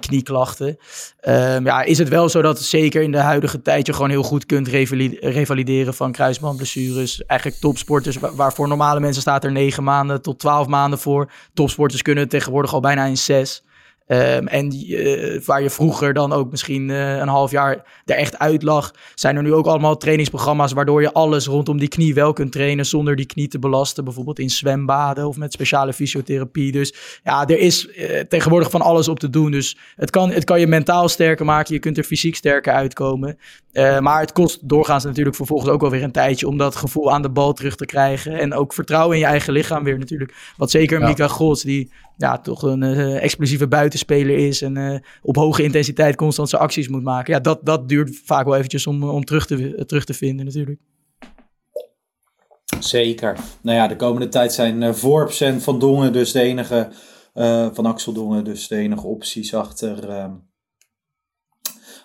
S4: knieklachten. Ehm, ja, is het wel zo dat zeker in de huidige tijd je gewoon heel goed kunt revali- revalideren van kruisbandblessures. Eigenlijk topsporters, wa- waarvoor normale mensen staat er negen maanden tot twaalf maanden voor. Topsporters kunnen tegenwoordig al bijna in zes. Ehm, en eh, waar je vroeger dan ook misschien eh, een half jaar er echt uit lag, zijn er nu ook allemaal trainingsprogramma's waardoor je alles rondom die knie wel kunt trainen zonder die knie te belasten. Bijvoorbeeld in zwembaden of met speciale fysiotherapie. Dus ja, er is eh, tegenwoordig van alles op te doen. Dus het kan, het kan je mentaal sterker maken, je kunt er fysiek sterker uitkomen. Maar het kost doorgaans natuurlijk vervolgens ook wel weer een tijdje om dat gevoel aan de bal terug te krijgen. En ook vertrouwen in je eigen lichaam weer natuurlijk. Wat zeker
S3: Ja.
S4: Mika Gods, die ja, toch een uh, explosieve buitenspeler is en uh, op hoge intensiteit constant zijn acties moet maken. Ja, dat, dat duurt vaak wel eventjes om, om terug, te, terug te vinden natuurlijk.
S2: Zeker. Nou ja, de komende tijd zijn uh, Forbes en Van Dongen dus de enige, van Axel Dongen dus de enige opties achter, ehm,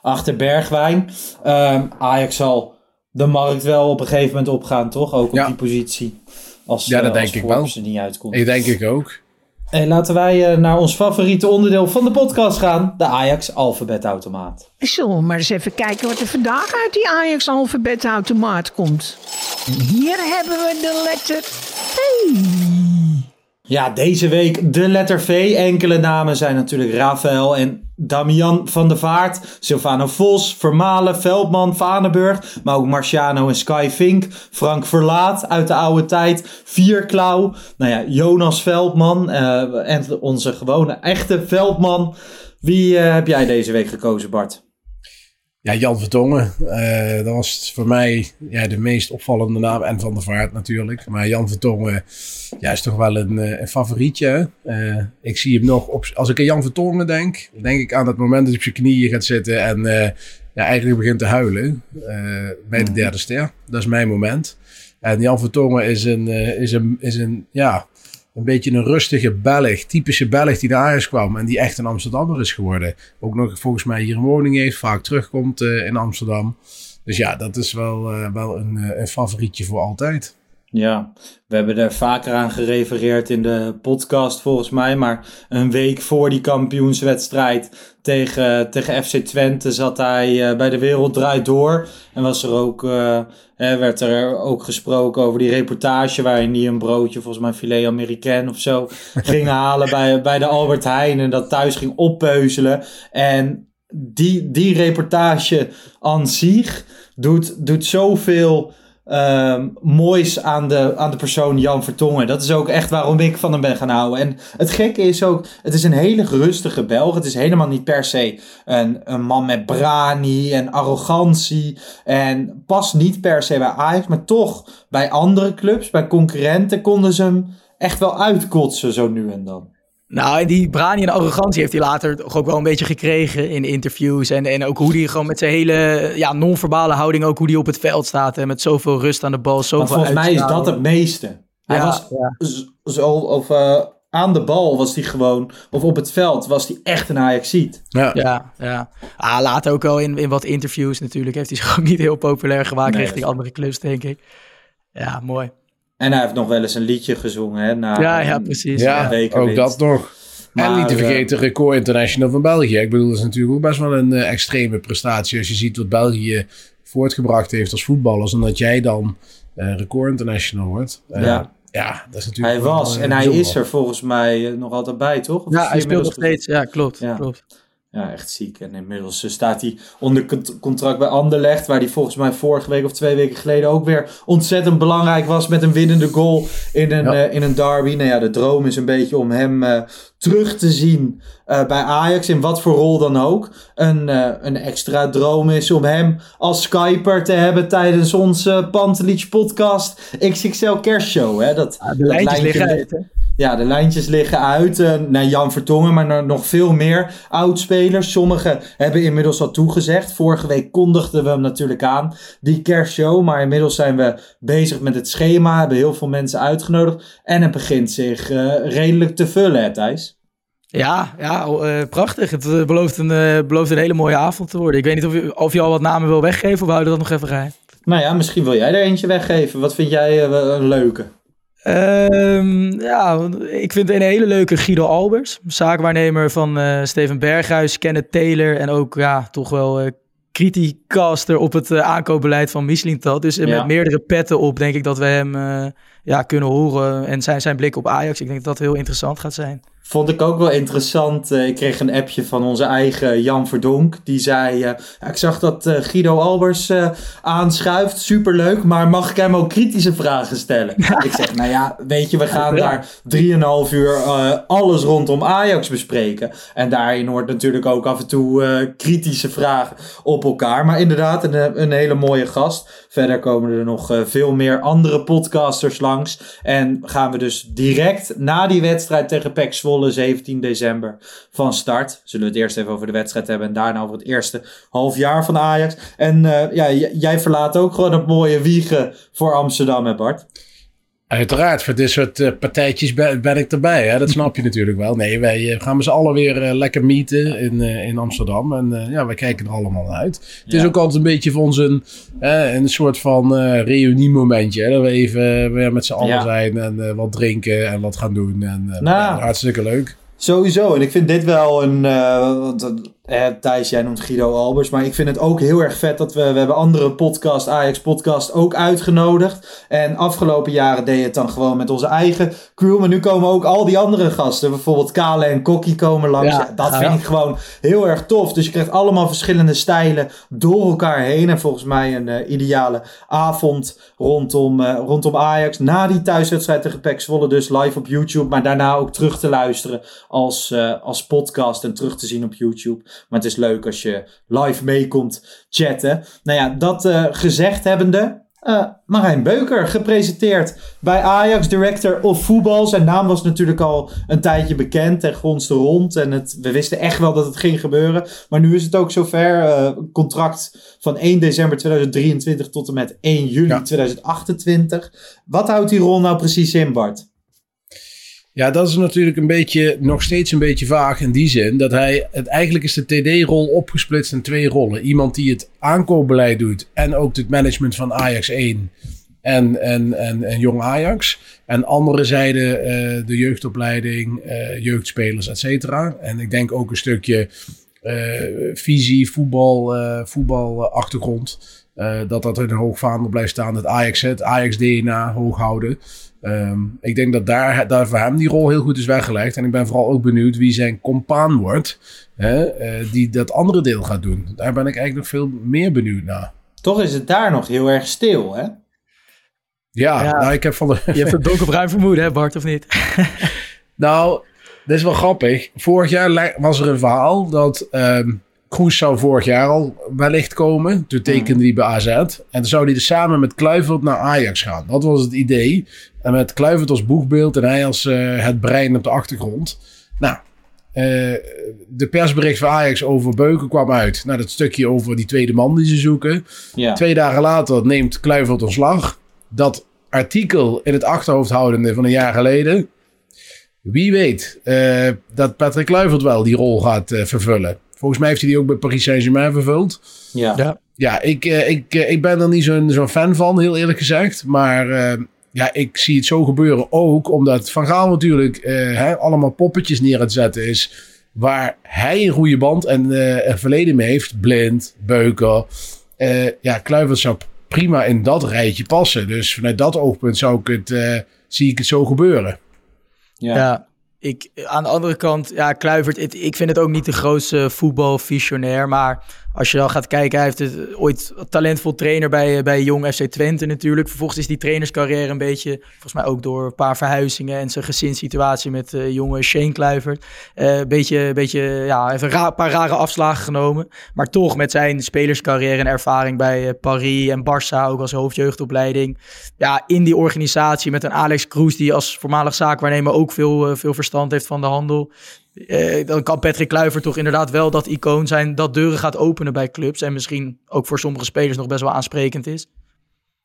S2: achter Bergwijn. Ehm, Ajax zal de markt wel op een gegeven moment opgaan, toch? Ook op die positie. Als,
S3: ja, dat denk
S2: ik
S3: wel.
S2: er niet uitkomt.
S3: Ik denk ik ook.
S2: En laten wij uh, naar ons favoriete onderdeel van de podcast gaan. De Ajax alfabetautomaat.
S1: Zullen we maar eens even kijken wat er vandaag uit die Ajax alfabetautomaat komt. Hier hebben we de letter T.
S2: Ja, deze week de letter V. Enkele namen zijn natuurlijk Rafael en Damian van der Vaart, Silvano Vos, Vermalen, Veldman, Vanenburg, maar ook Marciano en Sky Fink, Frank Verlaat uit de oude tijd, Vierklauw, nou ja, Jonas Veldman uh, en onze gewone echte Veldman. Wie uh, heb jij deze week gekozen, Bart?
S3: Ja, Jan Vertongen. Uh, dat was voor mij ja, de meest opvallende naam. En Van der Vaart natuurlijk. Maar Jan Vertongen ja, is toch wel een, een favorietje. Uh, ik zie hem nog op... Als ik aan Jan Vertongen denk, denk ik aan het moment dat hij op zijn knieën gaat zitten en uh, ja, eigenlijk begint te huilen. bij de derde ster. Dat is mijn moment. En Jan Vertongen is een, is een, is een ja, een beetje een rustige Belg, typische Belg die naar Ajax kwam en die echt een Amsterdammer is geworden. Ook nog volgens mij hier een woning heeft, vaak terugkomt uh, in Amsterdam. Dus ja, dat is wel, uh, wel een, een favorietje voor altijd.
S2: Ja, we hebben er vaker aan gerefereerd in de podcast volgens mij. Maar een week voor die kampioenswedstrijd tegen, tegen FC Twente zat hij uh, bij de Wereld Draait Door. En was er ook, uh, hè, werd er ook gesproken over die reportage waarin hij een broodje, volgens mij filet Amerikaan of zo, ging halen bij, bij de Albert Heijn. En dat thuis ging oppeuzelen. En die, die reportage aan zich doet, doet zoveel um, moois aan de, aan de persoon Jan Vertongen. Dat is ook echt waarom ik van hem ben gaan houden. En het gekke is ook, het is een hele rustige Belg. Het is helemaal niet per se een, een man met brani en arrogantie. En past niet per se bij Ajax, maar toch bij andere clubs, bij concurrenten konden ze hem echt wel uitkotsen zo nu en dan.
S4: Nou, en die brani en arrogantie heeft hij later toch ook wel een beetje gekregen in interviews. En, en ook hoe hij gewoon met zijn hele ja, non-verbale houding, ook hoe hij op het veld staat. En met zoveel rust aan de bal, zoveel
S2: volgens mij is dat het meeste. Hij
S4: Ja,
S2: was
S4: ja.
S2: zo, of uh, aan de bal was hij gewoon, of op het veld was hij echt een Ajaxiet.
S3: Ja.
S4: Ja, ja. Ah, later ook wel in, in wat interviews natuurlijk. Heeft hij zich ook niet heel populair gemaakt
S2: Nee,
S4: richting andere clubs, denk ik. Ja, mooi.
S2: En hij heeft nog wel eens een liedje gezongen. Hè, na,
S4: Ja, ja, precies.
S3: Ja, ook dat nog. en
S2: Maar,
S3: niet te
S2: eh,
S3: vergeten, record international van België. Ik bedoel, dat is natuurlijk ook best wel een eh, extreme prestatie. Als je ziet wat België voortgebracht heeft als voetballers. En dat jij dan eh, record international wordt.
S2: Ja.
S3: ja, dat is natuurlijk
S2: Hij was en hij is er volgens mij nog altijd bij, toch? Of
S4: Ja, hij speelt nog steeds. Ja, klopt.
S2: Ja.
S4: klopt.
S2: Ja, echt ziek. En inmiddels eh, staat hij onder cont- contract bij Anderlecht, waar hij volgens mij vorige week of twee weken geleden ook weer ontzettend belangrijk was met een winnende goal in een,
S3: Ja.
S2: eh, in een derby. Nou ja, de droom is een beetje om hem eh, terug te zien bij Ajax, in wat voor rol dan ook. Een, een extra droom is om hem als Skyper te hebben tijdens onze Pantelich podcast XXL Kerstshow. Hè? Dat,
S4: Ja, de
S2: dat
S4: lijntjes
S2: lijntje
S4: liggen
S2: li-
S4: uit, hè?
S2: Ja, de lijntjes liggen uit eh, naar Jan Vertongen, maar naar nog veel meer oudspelers. Sommigen hebben inmiddels al toegezegd. Vorige week kondigden we hem natuurlijk aan, die kerstshow. Maar inmiddels zijn we bezig met het schema, hebben heel veel mensen uitgenodigd. En het begint zich eh, redelijk te vullen, hè, Thijs?
S4: Ja, ja eh, prachtig. Het belooft een, belooft een hele mooie avond te worden. Ik weet niet of je, of je al wat namen wil weggeven of we houden dat nog even geheim.
S2: Nou ja, misschien wil jij er eentje weggeven. Wat vind jij een leuke?
S4: Ehm, ja, ik vind een hele leuke Guido Albers. Zaakwaarnemer van eh, Steven Berghuis, Kenneth Taylor en ook ja, toch wel eh criticaster op het eh, aankoopbeleid van Mislintat. Dus
S2: Ja.
S4: met meerdere petten op denk ik dat we hem ja, kunnen horen. En zijn, zijn blik op Ajax, ik denk dat dat heel interessant gaat zijn.
S2: Vond ik ook wel interessant. Eh, ik kreeg een appje van onze eigen Jan Verdonk. Die zei: eh, Ik zag dat eh, Guido Albers eh, aanschuift. Superleuk. Maar mag ik hem ook kritische vragen stellen? ik zeg: Nou ja, weet je, we gaan daar drieënhalf uur alles rondom Ajax bespreken. En daarin hoort natuurlijk ook af en toe kritische vragen op elkaar. Maar inderdaad, een, een hele mooie gast. Verder komen er nog veel meer andere podcasters langs. En gaan we dus direct na die wedstrijd tegen Zwolle Zwolle, 17 december van start. Zullen we het eerst even over de wedstrijd hebben en daarna over het eerste half jaar van Ajax. En eh, ja, jij verlaat ook gewoon het mooie wiegen voor Amsterdam, hè Bart?
S3: Uiteraard, voor dit soort uh, partijtjes ben, ben, ik erbij. Hè? Dat snap je natuurlijk wel. Nee, wij uh, gaan met z'n allen weer uh, lekker meeten in, in Amsterdam. En ja, wij kijken er allemaal naar uit. Het is ook altijd een beetje voor ons een, een soort van reuniemomentje. Hè? Dat we even weer met z'n allen ja. zijn en wat drinken en wat gaan doen. En, nou, hartstikke leuk.
S2: Sowieso. En ik vind dit wel een. Eh, Thijs, jij noemt Guido Albers. Maar ik vind het ook heel erg vet dat we... We hebben andere podcast, Ajax podcast, ook uitgenodigd. En afgelopen jaren deed het dan gewoon met onze eigen crew. Maar nu komen ook al die andere gasten. Bijvoorbeeld Kale en Kokkie komen langs. Ja, dat vind ik gewoon heel erg tof. Dus je krijgt allemaal verschillende stijlen door elkaar heen. En volgens mij een uh, ideale avond rondom, uh, rondom Ajax. Na die thuiswedstrijd tegen PEC Zwolle dus live op YouTube. Maar daarna ook terug te luisteren als, uh, als podcast en terug te zien op YouTube. Maar het is leuk als je live mee komt chatten. Nou ja, dat uh, gezegd hebbende. Uh, Marijn Beuker, gepresenteerd bij Ajax, director of voetbal. Zijn naam was natuurlijk al een tijdje bekend en gonste rond. En het, we wisten echt wel dat het ging gebeuren. Maar nu is het ook zover. Uh, contract van 1 december 2023 tot en met 1 juli ja. 2028. Wat houdt die rol nou precies in, Bart?
S3: Ja, dat is natuurlijk een beetje, nog steeds een beetje vaag in die zin. Dat hij, het, eigenlijk is de TD-rol opgesplitst in twee rollen. Iemand die het aankoopbeleid doet en ook het management van Ajax 1 en, en, en, en Jong Ajax. En andere zijde uh, de jeugdopleiding, uh, jeugdspelers, et cetera. En ik denk ook een stukje uh, visie, voetbal, voetbalachtergrond. Dat dat in een hoog vaandel blijft staan. Het Ajax, het Ajax-DNA hoog houden. Um, ik denk dat daar, daar voor hem die rol heel goed is weggelegd. En ik ben vooral ook benieuwd wie zijn compaan wordt. Hè, uh, die dat andere deel gaat doen. Daar ben ik eigenlijk nog veel meer benieuwd naar.
S2: Toch is het daar nog heel erg stil, hè?
S3: Ja, ja. Nou, ik heb van de...
S4: Je hebt het donkerbruin vermoeden, hè Bart, of niet?
S3: nou, dat is wel grappig. Vorig jaar was er een verhaal dat... Um, Kroes zou vorig jaar al wellicht komen. Toen tekende hij bij AZ. En dan zou hij samen met Kluivert naar Ajax gaan. Dat was het idee. En met Kluivert als boegbeeld en hij als uh, het brein op de achtergrond. Nou, uh, de persbericht van Ajax over Beuken kwam uit. Nou, dat stukje over die tweede man die ze zoeken. Ja. Twee dagen later neemt Kluivert ontslag. Dat artikel in het achterhoofd houdende van een jaar geleden. Wie weet uh, dat Patrick Kluivert wel die rol gaat vervullen. Volgens mij heeft hij die ook bij Paris Saint-Germain vervuld.
S2: Ja,
S3: ja. ja ik, ik, ik ben er niet zo'n zo'n fan van, heel eerlijk gezegd. Maar ja, ik zie het zo gebeuren ook omdat Van Gaal natuurlijk uh, hè, allemaal poppetjes neer aan zetten is. Waar hij een goede band en uh, een verleden mee heeft. Blind, Beuker. Uh, ja, Kluivert zou prima in dat rijtje passen. Dus vanuit dat oogpunt zou ik het, zie ik het zo gebeuren.
S4: Ja. ja. Ik, aan de andere kant, ja, Kluivert, ik vind het ook niet de grootste voetbalvisionair. Maar als je dan gaat kijken, hij heeft het, ooit talentvol trainer bij, bij Jong FC Twente natuurlijk. Vervolgens is die trainerscarrière een beetje, volgens mij ook door een paar verhuizingen en zijn gezinssituatie met uh, jonge Shane Kluivert. Uh, een beetje, beetje, ja, even een paar rare afslagen genomen. Maar toch met zijn spelerscarrière en ervaring bij Paris en Barça, ook als hoofdjeugdopleiding. Ja, in die organisatie met een Alex Kroes die als voormalig zaakwaarnemer ook veel, veel verstand heeft van de handel. Uh, dan kan Patrick Kluivert toch inderdaad wel dat icoon zijn dat deuren gaat openen bij clubs. En misschien ook voor sommige spelers nog best wel aansprekend is.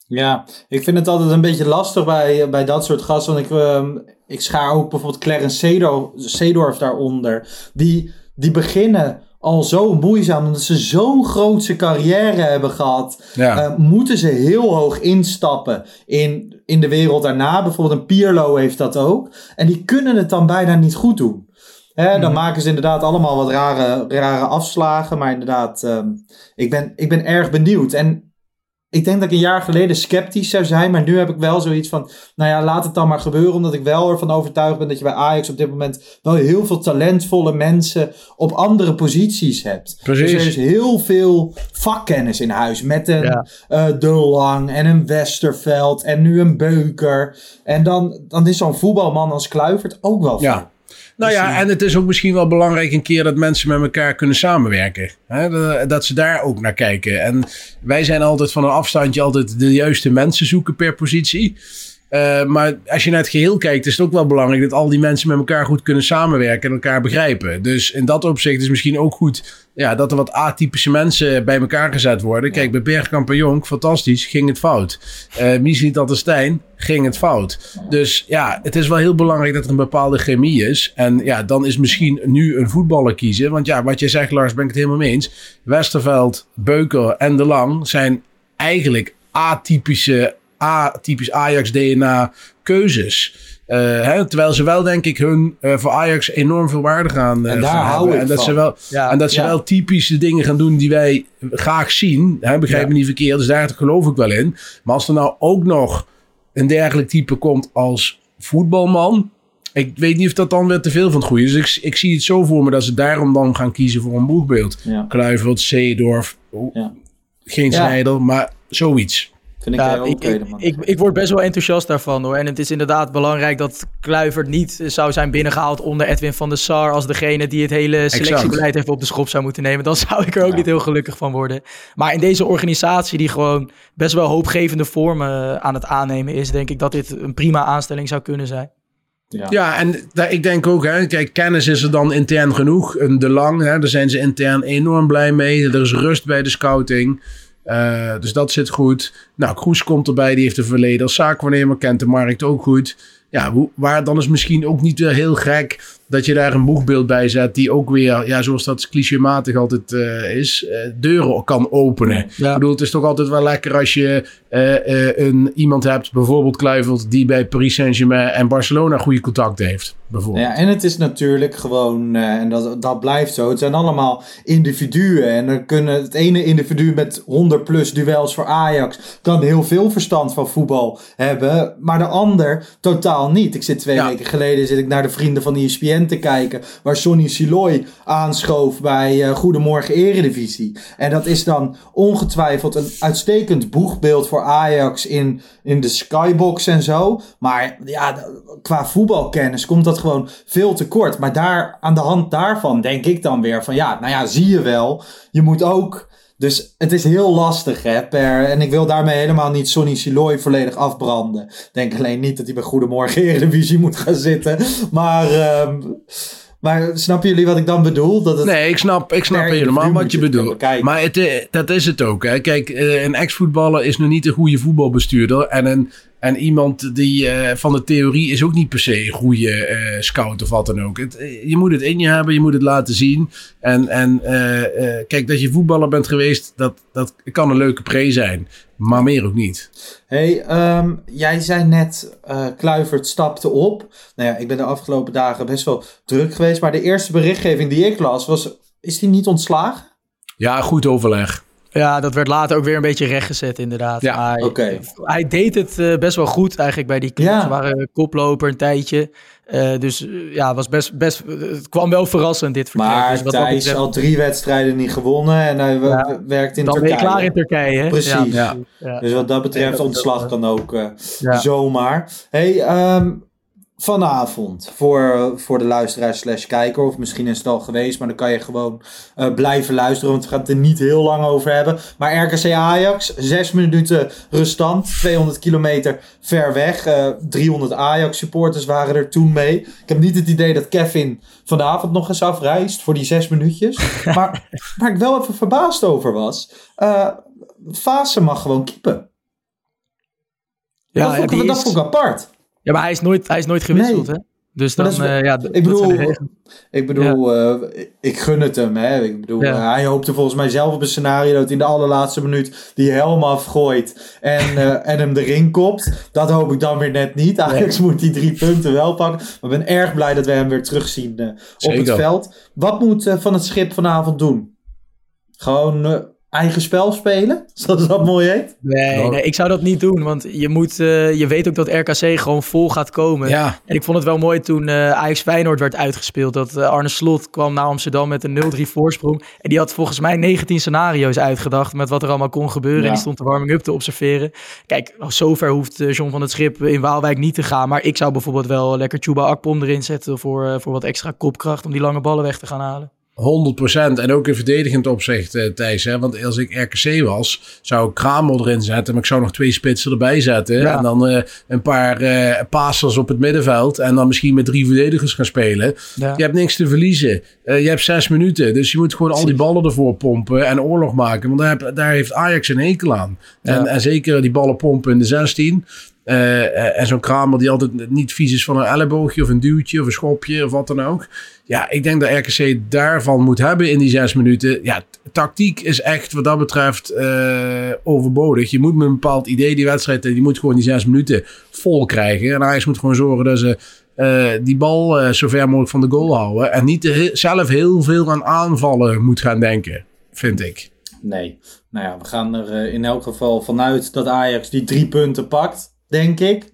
S2: Ja, ik vind het altijd een beetje lastig bij, bij dat soort gasten. Want ik, uh, ik schaar ook bijvoorbeeld Clarence Seedorf daaronder. Die, die beginnen al zo moeizaam. Omdat ze zo'n grootse carrière hebben gehad. Ja. Uh, moeten ze heel hoog instappen in, in de wereld daarna. Bijvoorbeeld een Pierlo heeft dat ook. En die kunnen het dan bijna niet goed doen. Dan mhm. maken ze inderdaad allemaal wat rare, rare afslagen. Maar inderdaad, um, ik, ben, ik ben erg benieuwd. En ik denk dat ik een jaar geleden sceptisch zou zijn. Maar nu heb ik wel zoiets van. Nou ja, laat het dan maar gebeuren. Omdat ik wel ervan overtuigd ben dat je bij Ajax op dit moment. wel heel veel talentvolle mensen. op andere posities hebt.
S3: Precies.
S2: Dus er is heel veel vakkennis in huis. Met een ja. uh, De Lang en een Westerveld. en nu een Beuker. En dan, dan is zo'n voetbalman als Kluivert ook wel.
S3: Ja. Nou ja, en het is ook misschien wel belangrijk een keer dat mensen met elkaar kunnen samenwerken. Hè? Dat ze daar ook naar kijken. En wij zijn altijd van een afstandje altijd de juiste mensen zoeken per positie. Eh, maar als je naar het geheel kijkt, is het ook wel belangrijk dat al die mensen met elkaar goed kunnen samenwerken en elkaar begrijpen. Dus in dat opzicht is misschien ook goed ja, dat er wat atypische mensen bij elkaar gezet worden. Kijk, bij Bergkamp en Jonk, fantastisch, ging het fout. Uh, Mies niet Stijn, ging het fout. Dus ja, het is wel heel belangrijk dat er een bepaalde chemie is. En ja, dan is misschien nu een voetballer kiezen. Want ja, wat je zegt, Lars, ben ik het helemaal mee eens. Westerveld, Beuker en De Lang zijn eigenlijk atypische, atypisch Ajax-DNA keuzes. Uh, hè, terwijl ze wel, denk ik, hun uh, voor Ajax enorm veel waarde gaan, uh,
S2: en daar
S3: gaan
S2: hebben.
S3: En dat,
S2: van.
S3: ze wel,
S2: ja.
S3: en dat ze
S2: ja.
S3: wel typische dingen gaan doen die wij graag zien. Hè, begrijp
S2: Ja.
S3: me niet verkeerd, dus daar geloof ik wel in. Maar als er nou ook nog een dergelijk type komt als voetbalman. Ik weet niet of dat dan weer te veel van het goede is. Dus ik, ik zie het zo voor me dat ze daarom dan gaan kiezen voor een boegbeeld.
S2: Ja.
S3: Kluivert, Zeedorf, oh,
S2: Ja.
S3: geen
S4: Ja.
S3: Snijder, maar zoiets.
S2: Vind ik
S4: Ja,
S2: heel
S4: ik, ik,
S2: man.
S4: ik, ik word best wel enthousiast daarvan hoor. En het is inderdaad belangrijk dat Kluivert niet zou zijn binnengehaald onder Edwin van der Sar als degene die het hele selectiebeleid even op de schop zou moeten nemen. Dan zou ik er ook
S2: Ja.
S4: niet heel gelukkig van worden. Maar in deze organisatie die gewoon best wel hoopgevende vormen aan het aannemen is, denk ik dat dit een prima aanstelling zou kunnen zijn.
S2: ja.
S3: Ja, en daar- ik denk ook, hè, kijk, kennis is er dan intern genoeg. Een De Lang, hè, daar zijn ze intern enorm blij mee. Er is rust bij de scouting. Eh, dus dat zit goed. Nou, Kroes komt erbij, die heeft een verleden als zaakwaarnemer, kent de markt ook goed. Ja, waar dan is misschien ook niet weer heel gek dat je daar een boegbeeld bij zet, die ook weer, ja, zoals dat clichématig altijd eh, is, eh, deuren kan openen.
S4: Ja.
S3: Ik bedoel, het is toch altijd wel lekker als je eh, een, iemand hebt, bijvoorbeeld Kluivert, die bij Paris Saint-Germain en Barcelona goede contacten heeft. Bijvoorbeeld.
S2: Ja, en het is natuurlijk gewoon, en dat, dat blijft zo, het zijn allemaal individuen. En er kunnen het ene individu met 100 plus duels voor Ajax kan heel veel verstand van voetbal hebben, maar de ander totaal niet. Ik zit twee
S3: Ja.
S2: weken geleden zit ik naar de vrienden van ESPN te kijken, waar Sonny Siloy aanschoof bij eh, Goedemorgen Eredivisie. En dat is dan ongetwijfeld een uitstekend boegbeeld voor Ajax in, in de skybox en zo. Maar ja, qua voetbalkennis komt dat gewoon veel te kort. Maar daar, aan de hand daarvan denk ik dan weer van ja, nou ja, zie je wel. Je moet ook. Dus het is heel lastig, hè, per, en ik wil daarmee helemaal niet Sonny Siloy volledig afbranden. Ik denk alleen niet dat hij bij Goedemorgen Eredivisie moet gaan zitten. Maar, ehm, maar snappen jullie wat ik dan bedoel? Dat het
S3: Nee, ik snap, ik snap helemaal wat je bedoelt. Maar het, eh, dat is het ook. Hè. Kijk, eh, een ex-voetballer is nog niet een goede voetbalbestuurder. En, een, en iemand die eh, van de theorie is ook niet per se een goede eh, scout of wat dan ook. Het, eh, je moet het in je hebben, je moet het laten zien. En, en kijk, dat je voetballer bent geweest, dat, dat kan een leuke pre zijn. Maar meer ook niet.
S2: Hey, ehm, jij zei net, Kluivert stapte op. Nou ja, ik ben de afgelopen dagen best wel druk geweest. Maar de eerste berichtgeving die ik las was, is hij niet ontslagen?
S3: Ja, goed overleg.
S4: Ja, dat werd later ook weer een beetje rechtgezet inderdaad.
S3: Ja,
S4: Maar. Hij deed het eh, best wel goed eigenlijk bij die club.
S2: Ja.
S4: Ze waren koploper een tijdje. Eh, dus eh, ja, was best, best, het kwam wel verrassend dit vertrek.
S2: Maar
S4: dus wat
S2: Thijs
S4: betreft,
S2: al drie wedstrijden niet gewonnen en hij
S4: Ja,
S2: werkt in
S4: dan ben je
S2: Turkije.
S4: klaar in Turkije. Hè?
S2: Precies.
S4: Ja,
S3: Ja.
S4: ja.
S2: Dus wat dat betreft,
S4: Ja, dat-
S2: ontslag kan ook eh,
S4: Ja.
S2: zomaar. Hey, ehm, vanavond voor, voor de luisteraar slash kijker, of misschien is het al geweest, maar dan kan je gewoon eh, blijven luisteren, want we gaan het er niet heel lang over hebben. Maar RKC Ajax, zes minuten restant, 200 kilometer ver weg. eh 300 Ajax supporters waren er toen mee. Ik heb niet het idee dat Kevin vanavond nog eens afreist voor die zes minuutjes. maar waar ik wel even verbaasd over was, eh Fase mag gewoon keepen.
S4: Ja,
S2: dat, vond ik, dat
S4: is-
S2: vond ik apart.
S4: Ja, maar hij is nooit, hij is nooit gewisseld.
S2: Nee.
S4: Hè? Dus dan,
S2: dat is
S4: eh, ja,
S2: Ik bedoel, ik, bedoel eh, ik gun het hem. Hè. Ik bedoel,
S4: Ja.
S2: eh, hij hoopte volgens mij zelf op een scenario dat in de allerlaatste minuut die helm afgooit en, eh, en hem erin kopt. Dat hoop ik dan weer net niet. Ajax moet die drie punten wel pakken. Maar ik ben erg blij dat we hem weer terugzien eh, op
S3: Zeker.
S2: het veld. Wat moet eh, Van het Schip vanavond doen? Gewoon eh, eigen spel spelen? Zoals dat mooi heet?
S4: Nee,
S3: Nou-
S4: nee, ik zou dat niet doen. Want je, moet, eh, je weet ook dat RKC gewoon vol gaat komen.
S3: Ja,
S4: En ik vond het wel mooi toen eh Ajax Feyenoord werd uitgespeeld. Dat eh, Arne Slot kwam naar Amsterdam met een 0-3 voorsprong. En die had volgens mij 19 scenario's uitgedacht met wat er allemaal kon gebeuren.
S2: Ja.
S4: En die stond de warming-up te observeren. Kijk, zover hoeft eh, John van het Schip in Waalwijk niet te gaan. Maar ik zou bijvoorbeeld wel lekker Chuba Akpom erin zetten voor, eh, voor wat extra kopkracht om die lange ballen weg te gaan halen.
S3: 100% en ook in verdedigend opzicht, uh, Thijs. Hè? Want als ik RKC was, zou ik Kramel erin zetten. Maar ik zou nog twee spitsen erbij zetten. En dan uh, een paar uh, passers op het middenveld. En dan misschien met drie verdedigers gaan spelen. Ja. Je hebt niks te verliezen. je hebt zes minuten. Dus je moet gewoon al die ballen ervoor pompen en oorlog maken. Want daar, heb, daar heeft Ajax een hekel aan. Ja. En, en zeker die ballen pompen in de 16. Uh, en zo'n kramer die altijd niet vies is van een elleboogje of een duwtje of een schopje of wat dan ook. Ja, ik denk dat RKC daarvan moet hebben in die zes minuten. Ja, tactiek is echt wat dat betreft uh, overbodig. Je moet met een bepaald idee die wedstrijd, die moet gewoon die zes minuten vol krijgen. En Ajax moet gewoon zorgen dat ze die bal zo ver mogelijk van de goal houden. En niet zelf heel veel aan aanvallen moet gaan denken, vind ik.
S2: Nee, nou ja, we gaan er in elk geval vanuit dat Ajax die drie punten pakt denk ik.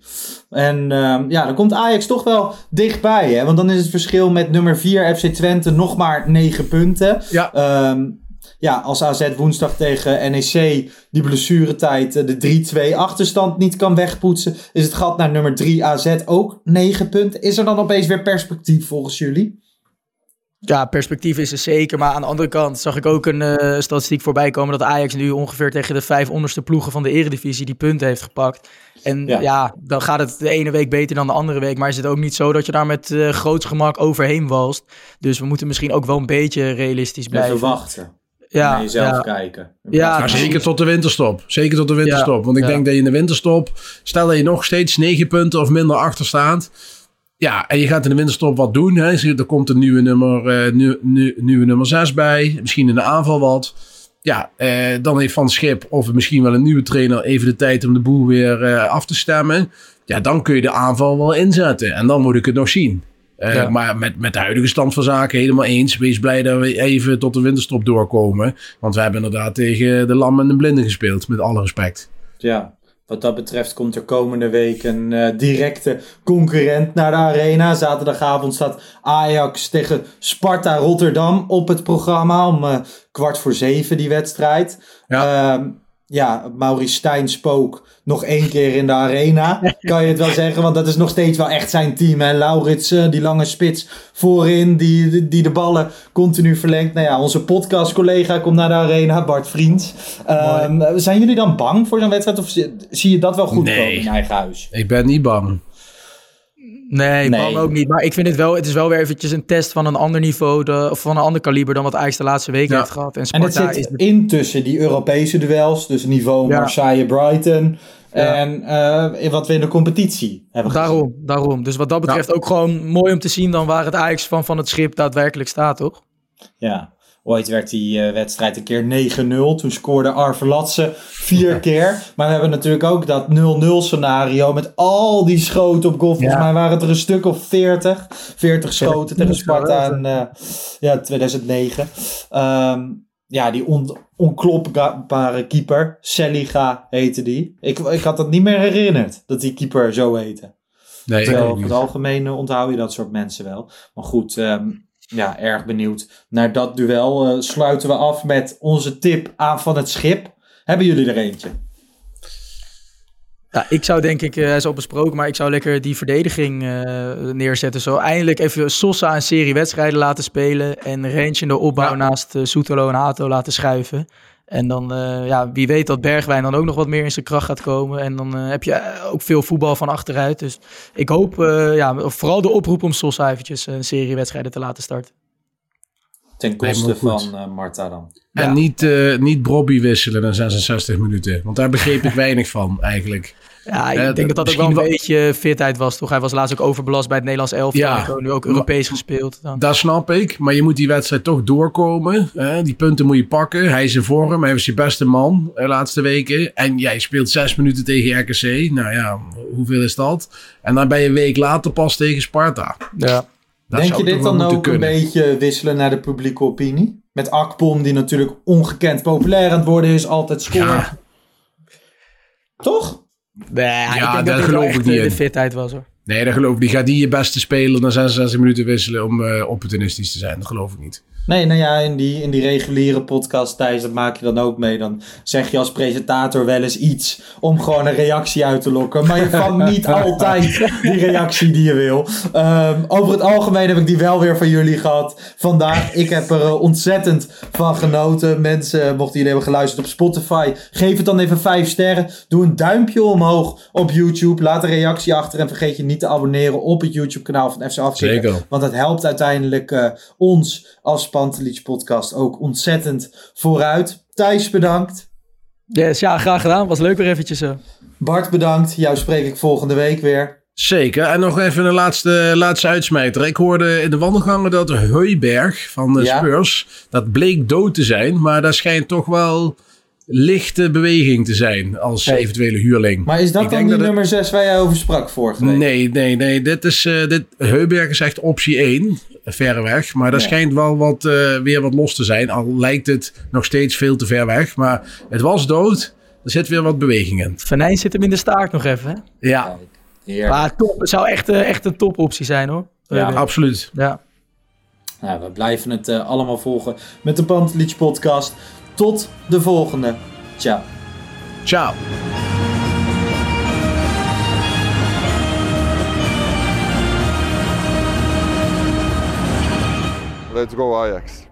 S2: En uh, ja, dan komt Ajax toch wel dichtbij. Hè? Want dan is het verschil met nummer 4 FC Twente nog maar 9 punten.
S3: Ja.
S2: Um, ja, als AZ woensdag tegen NEC die blessuretijd eh, de 3-2 achterstand niet kan wegpoetsen, is het gat naar nummer 3 AZ ook 9 punten. Is er dan opeens weer perspectief volgens jullie?
S4: Ja, perspectief is er zeker. Maar aan de andere kant zag ik ook een uh, statistiek voorbij komen dat Ajax nu ongeveer tegen de vijf onderste ploegen van de Eredivisie die punten heeft gepakt. En ja. dan gaat het de ene week beter dan de andere week. Maar is het ook niet zo dat je daar met uh, groot gemak overheen walst. Dus we moeten misschien ook wel een beetje realistisch blijven.
S2: Even wachten. Ja, naar jezelf ja. kijken.
S3: Ja, nou, zeker tot de winterstop. Zeker tot de winterstop. Want ik denk dat je in de winterstop, stel dat je nog steeds negen punten of minder achter staat. Ja, en je gaat in de winterstop wat doen. Hè. Er komt een nieuwe nummer, uh, nu, nu, nieuwe nummer 6 bij. Misschien in de aanval wat. Ja, eh, dan heeft Van Schip of misschien wel een nieuwe trainer even de tijd om de boel weer eh, af te stemmen. Ja, dan kun je de aanval wel inzetten. En dan moet ik het nog zien. Maar met, met de huidige stand van zaken helemaal eens. Wees blij dat we even tot de winterstop doorkomen. Want we hebben inderdaad tegen de lam en de blinden gespeeld. Met alle respect.
S2: Ja, wat dat betreft komt er komende week een uh, directe concurrent naar de arena. Zaterdagavond staat Ajax tegen Sparta Rotterdam op het programma om uh, kwart voor zeven die wedstrijd. Ja. Uh, ja, Maurice Stijn spook nog één keer in de arena. Kan je het wel zeggen, want dat is nog steeds wel echt zijn team. En Laurits, die lange spits voorin, die, die de ballen continu verlengt. Nou ja, onze podcast-collega komt naar de arena, Bart Vriends. Um, zijn jullie dan bang voor zo'n wedstrijd? Of zie je dat wel goed nee. komen in eigen huis?
S3: Ik ben niet bang.
S4: Nee, nee. ook niet. Maar ik vind het wel, het is wel weer eventjes een test van een ander niveau, de, of van een ander kaliber dan wat Ajax de laatste weken heeft gehad.
S2: En, Sparta en het zit is in tussen die Europese duels, dus niveau ja. Marseille-Brighton. En uh, wat we in de competitie hebben
S4: Daarom, daarom. Dus wat dat betreft ook gewoon mooi om te zien dan waar het Ajax van, van het schip daadwerkelijk staat, toch?
S2: Ja, Ooit werd die uh, wedstrijd een keer 9-0. Toen scoorde Arvelatse vier keer. Maar we hebben natuurlijk ook dat 0-0 scenario met al die schoten op goal. Volgens ja. mij waren het er een stuk of 40. 40 schoten tegen Sparta in uh, ja, 2009. Um, ja, die on onklopbare keeper. Seliga heette die. Ik, ik had dat niet meer herinnerd, dat die keeper zo heette. Nee, Terwijl op het algemeen onthoud je dat soort mensen wel. Maar goed, um, ja, erg benieuwd naar dat duel. Uh, sluiten we af met onze tip aan van het schip. Hebben jullie er eentje?
S4: Ja, ik zou denk ik, hij uh, is al besproken, maar ik zou lekker die verdediging uh, neerzetten. Zo eindelijk even Sosa een serie wedstrijden laten spelen en Rentje in de opbouw ja. naast uh, Soetelo en Hato laten schuiven. En dan, uh, ja, wie weet dat Bergwijn dan ook nog wat meer in zijn kracht gaat komen. En dan uh, heb je ook veel voetbal van achteruit. Dus ik hoop, uh, ja, vooral de oproep om Sosa eventjes een serie wedstrijden te laten starten.
S2: Ten koste van Marta dan.
S3: En ja. niet, niet Bobby wisselen na 66 minuten. Want daar begreep ik weinig van eigenlijk.
S4: Ja, ik uh, denk dat dat ook wel een wel... beetje fitheid was, toch? Hij was laatst ook overbelast bij het Nederlands elftal. Ja, nu ook Europees gespeeld. Dan.
S3: Dat snap ik, maar je moet die wedstrijd toch doorkomen. Hè? Die punten moet je pakken. Hij is in vorm, hij was je beste man de laatste weken. En jij speelt zes minuten tegen RKC. Nou ja, hoeveel is dat? En dan ben je een week later pas tegen Sparta.
S4: Ja.
S2: Dat denk je dit dan ook kunnen. een beetje wisselen naar de publieke opinie? Met Akpom, die natuurlijk ongekend populair aan het worden is, altijd scoort. Ja. Toch?
S4: Nee, ja, ik denk dat, geloof ik niet. De fitheid was hoor.
S3: Nee, dat geloof ik niet. Gaat die je beste speler na 66 minuten wisselen om uh, opportunistisch te zijn? Dat geloof ik niet.
S2: Nee, nou ja, in die, in die reguliere podcast, Thijs, dat maak je dan ook mee. Dan zeg je als presentator wel eens iets om gewoon een reactie uit te lokken. Maar je vangt niet altijd die reactie die je wil. Um, over het algemeen heb ik die wel weer van jullie gehad vandaag. Ik heb er uh, ontzettend van genoten. Mensen, mochten jullie hebben geluisterd op Spotify, geef het dan even 5 sterren. Doe een duimpje omhoog op YouTube. Laat een reactie achter en vergeet je niet te abonneren op het YouTube kanaal van FC Afkikken. Want dat helpt uiteindelijk uh, ons als Pantelic podcast ook ontzettend vooruit. Thijs, bedankt.
S4: Yes, ja, graag gedaan. Was leuk weer eventjes zo.
S2: Bart, bedankt. Jou spreek ik volgende week weer.
S3: Zeker. En nog even een laatste, laatste uitsmijter. Ik hoorde in de wandelgangen dat Heuberg van de ja. Spurs, dat bleek dood te zijn. Maar daar schijnt toch wel lichte beweging te zijn als hey. eventuele huurling.
S2: Maar is dat ik dan die dat nummer 6 waar jij over sprak vorige week?
S3: Nee, nee, nee. Dit is, uh, dit, Heuberg is echt optie 1, ver weg. Maar ja. schijnt wel wat, uh, weer wat los te zijn. Al lijkt het nog steeds veel te ver weg. Maar het was dood. Er zit weer wat beweging in.
S4: Venijn zit hem in de staart nog even, hè? Ja. Maar top, het zou echt, uh, echt een topoptie zijn, hoor.
S3: Ja, absoluut.
S4: Ja.
S2: Nou, we blijven het uh, allemaal volgen met de Pantelic podcast. Tot de volgende. Ciao.
S3: Ciao.
S5: Let's go Ajax.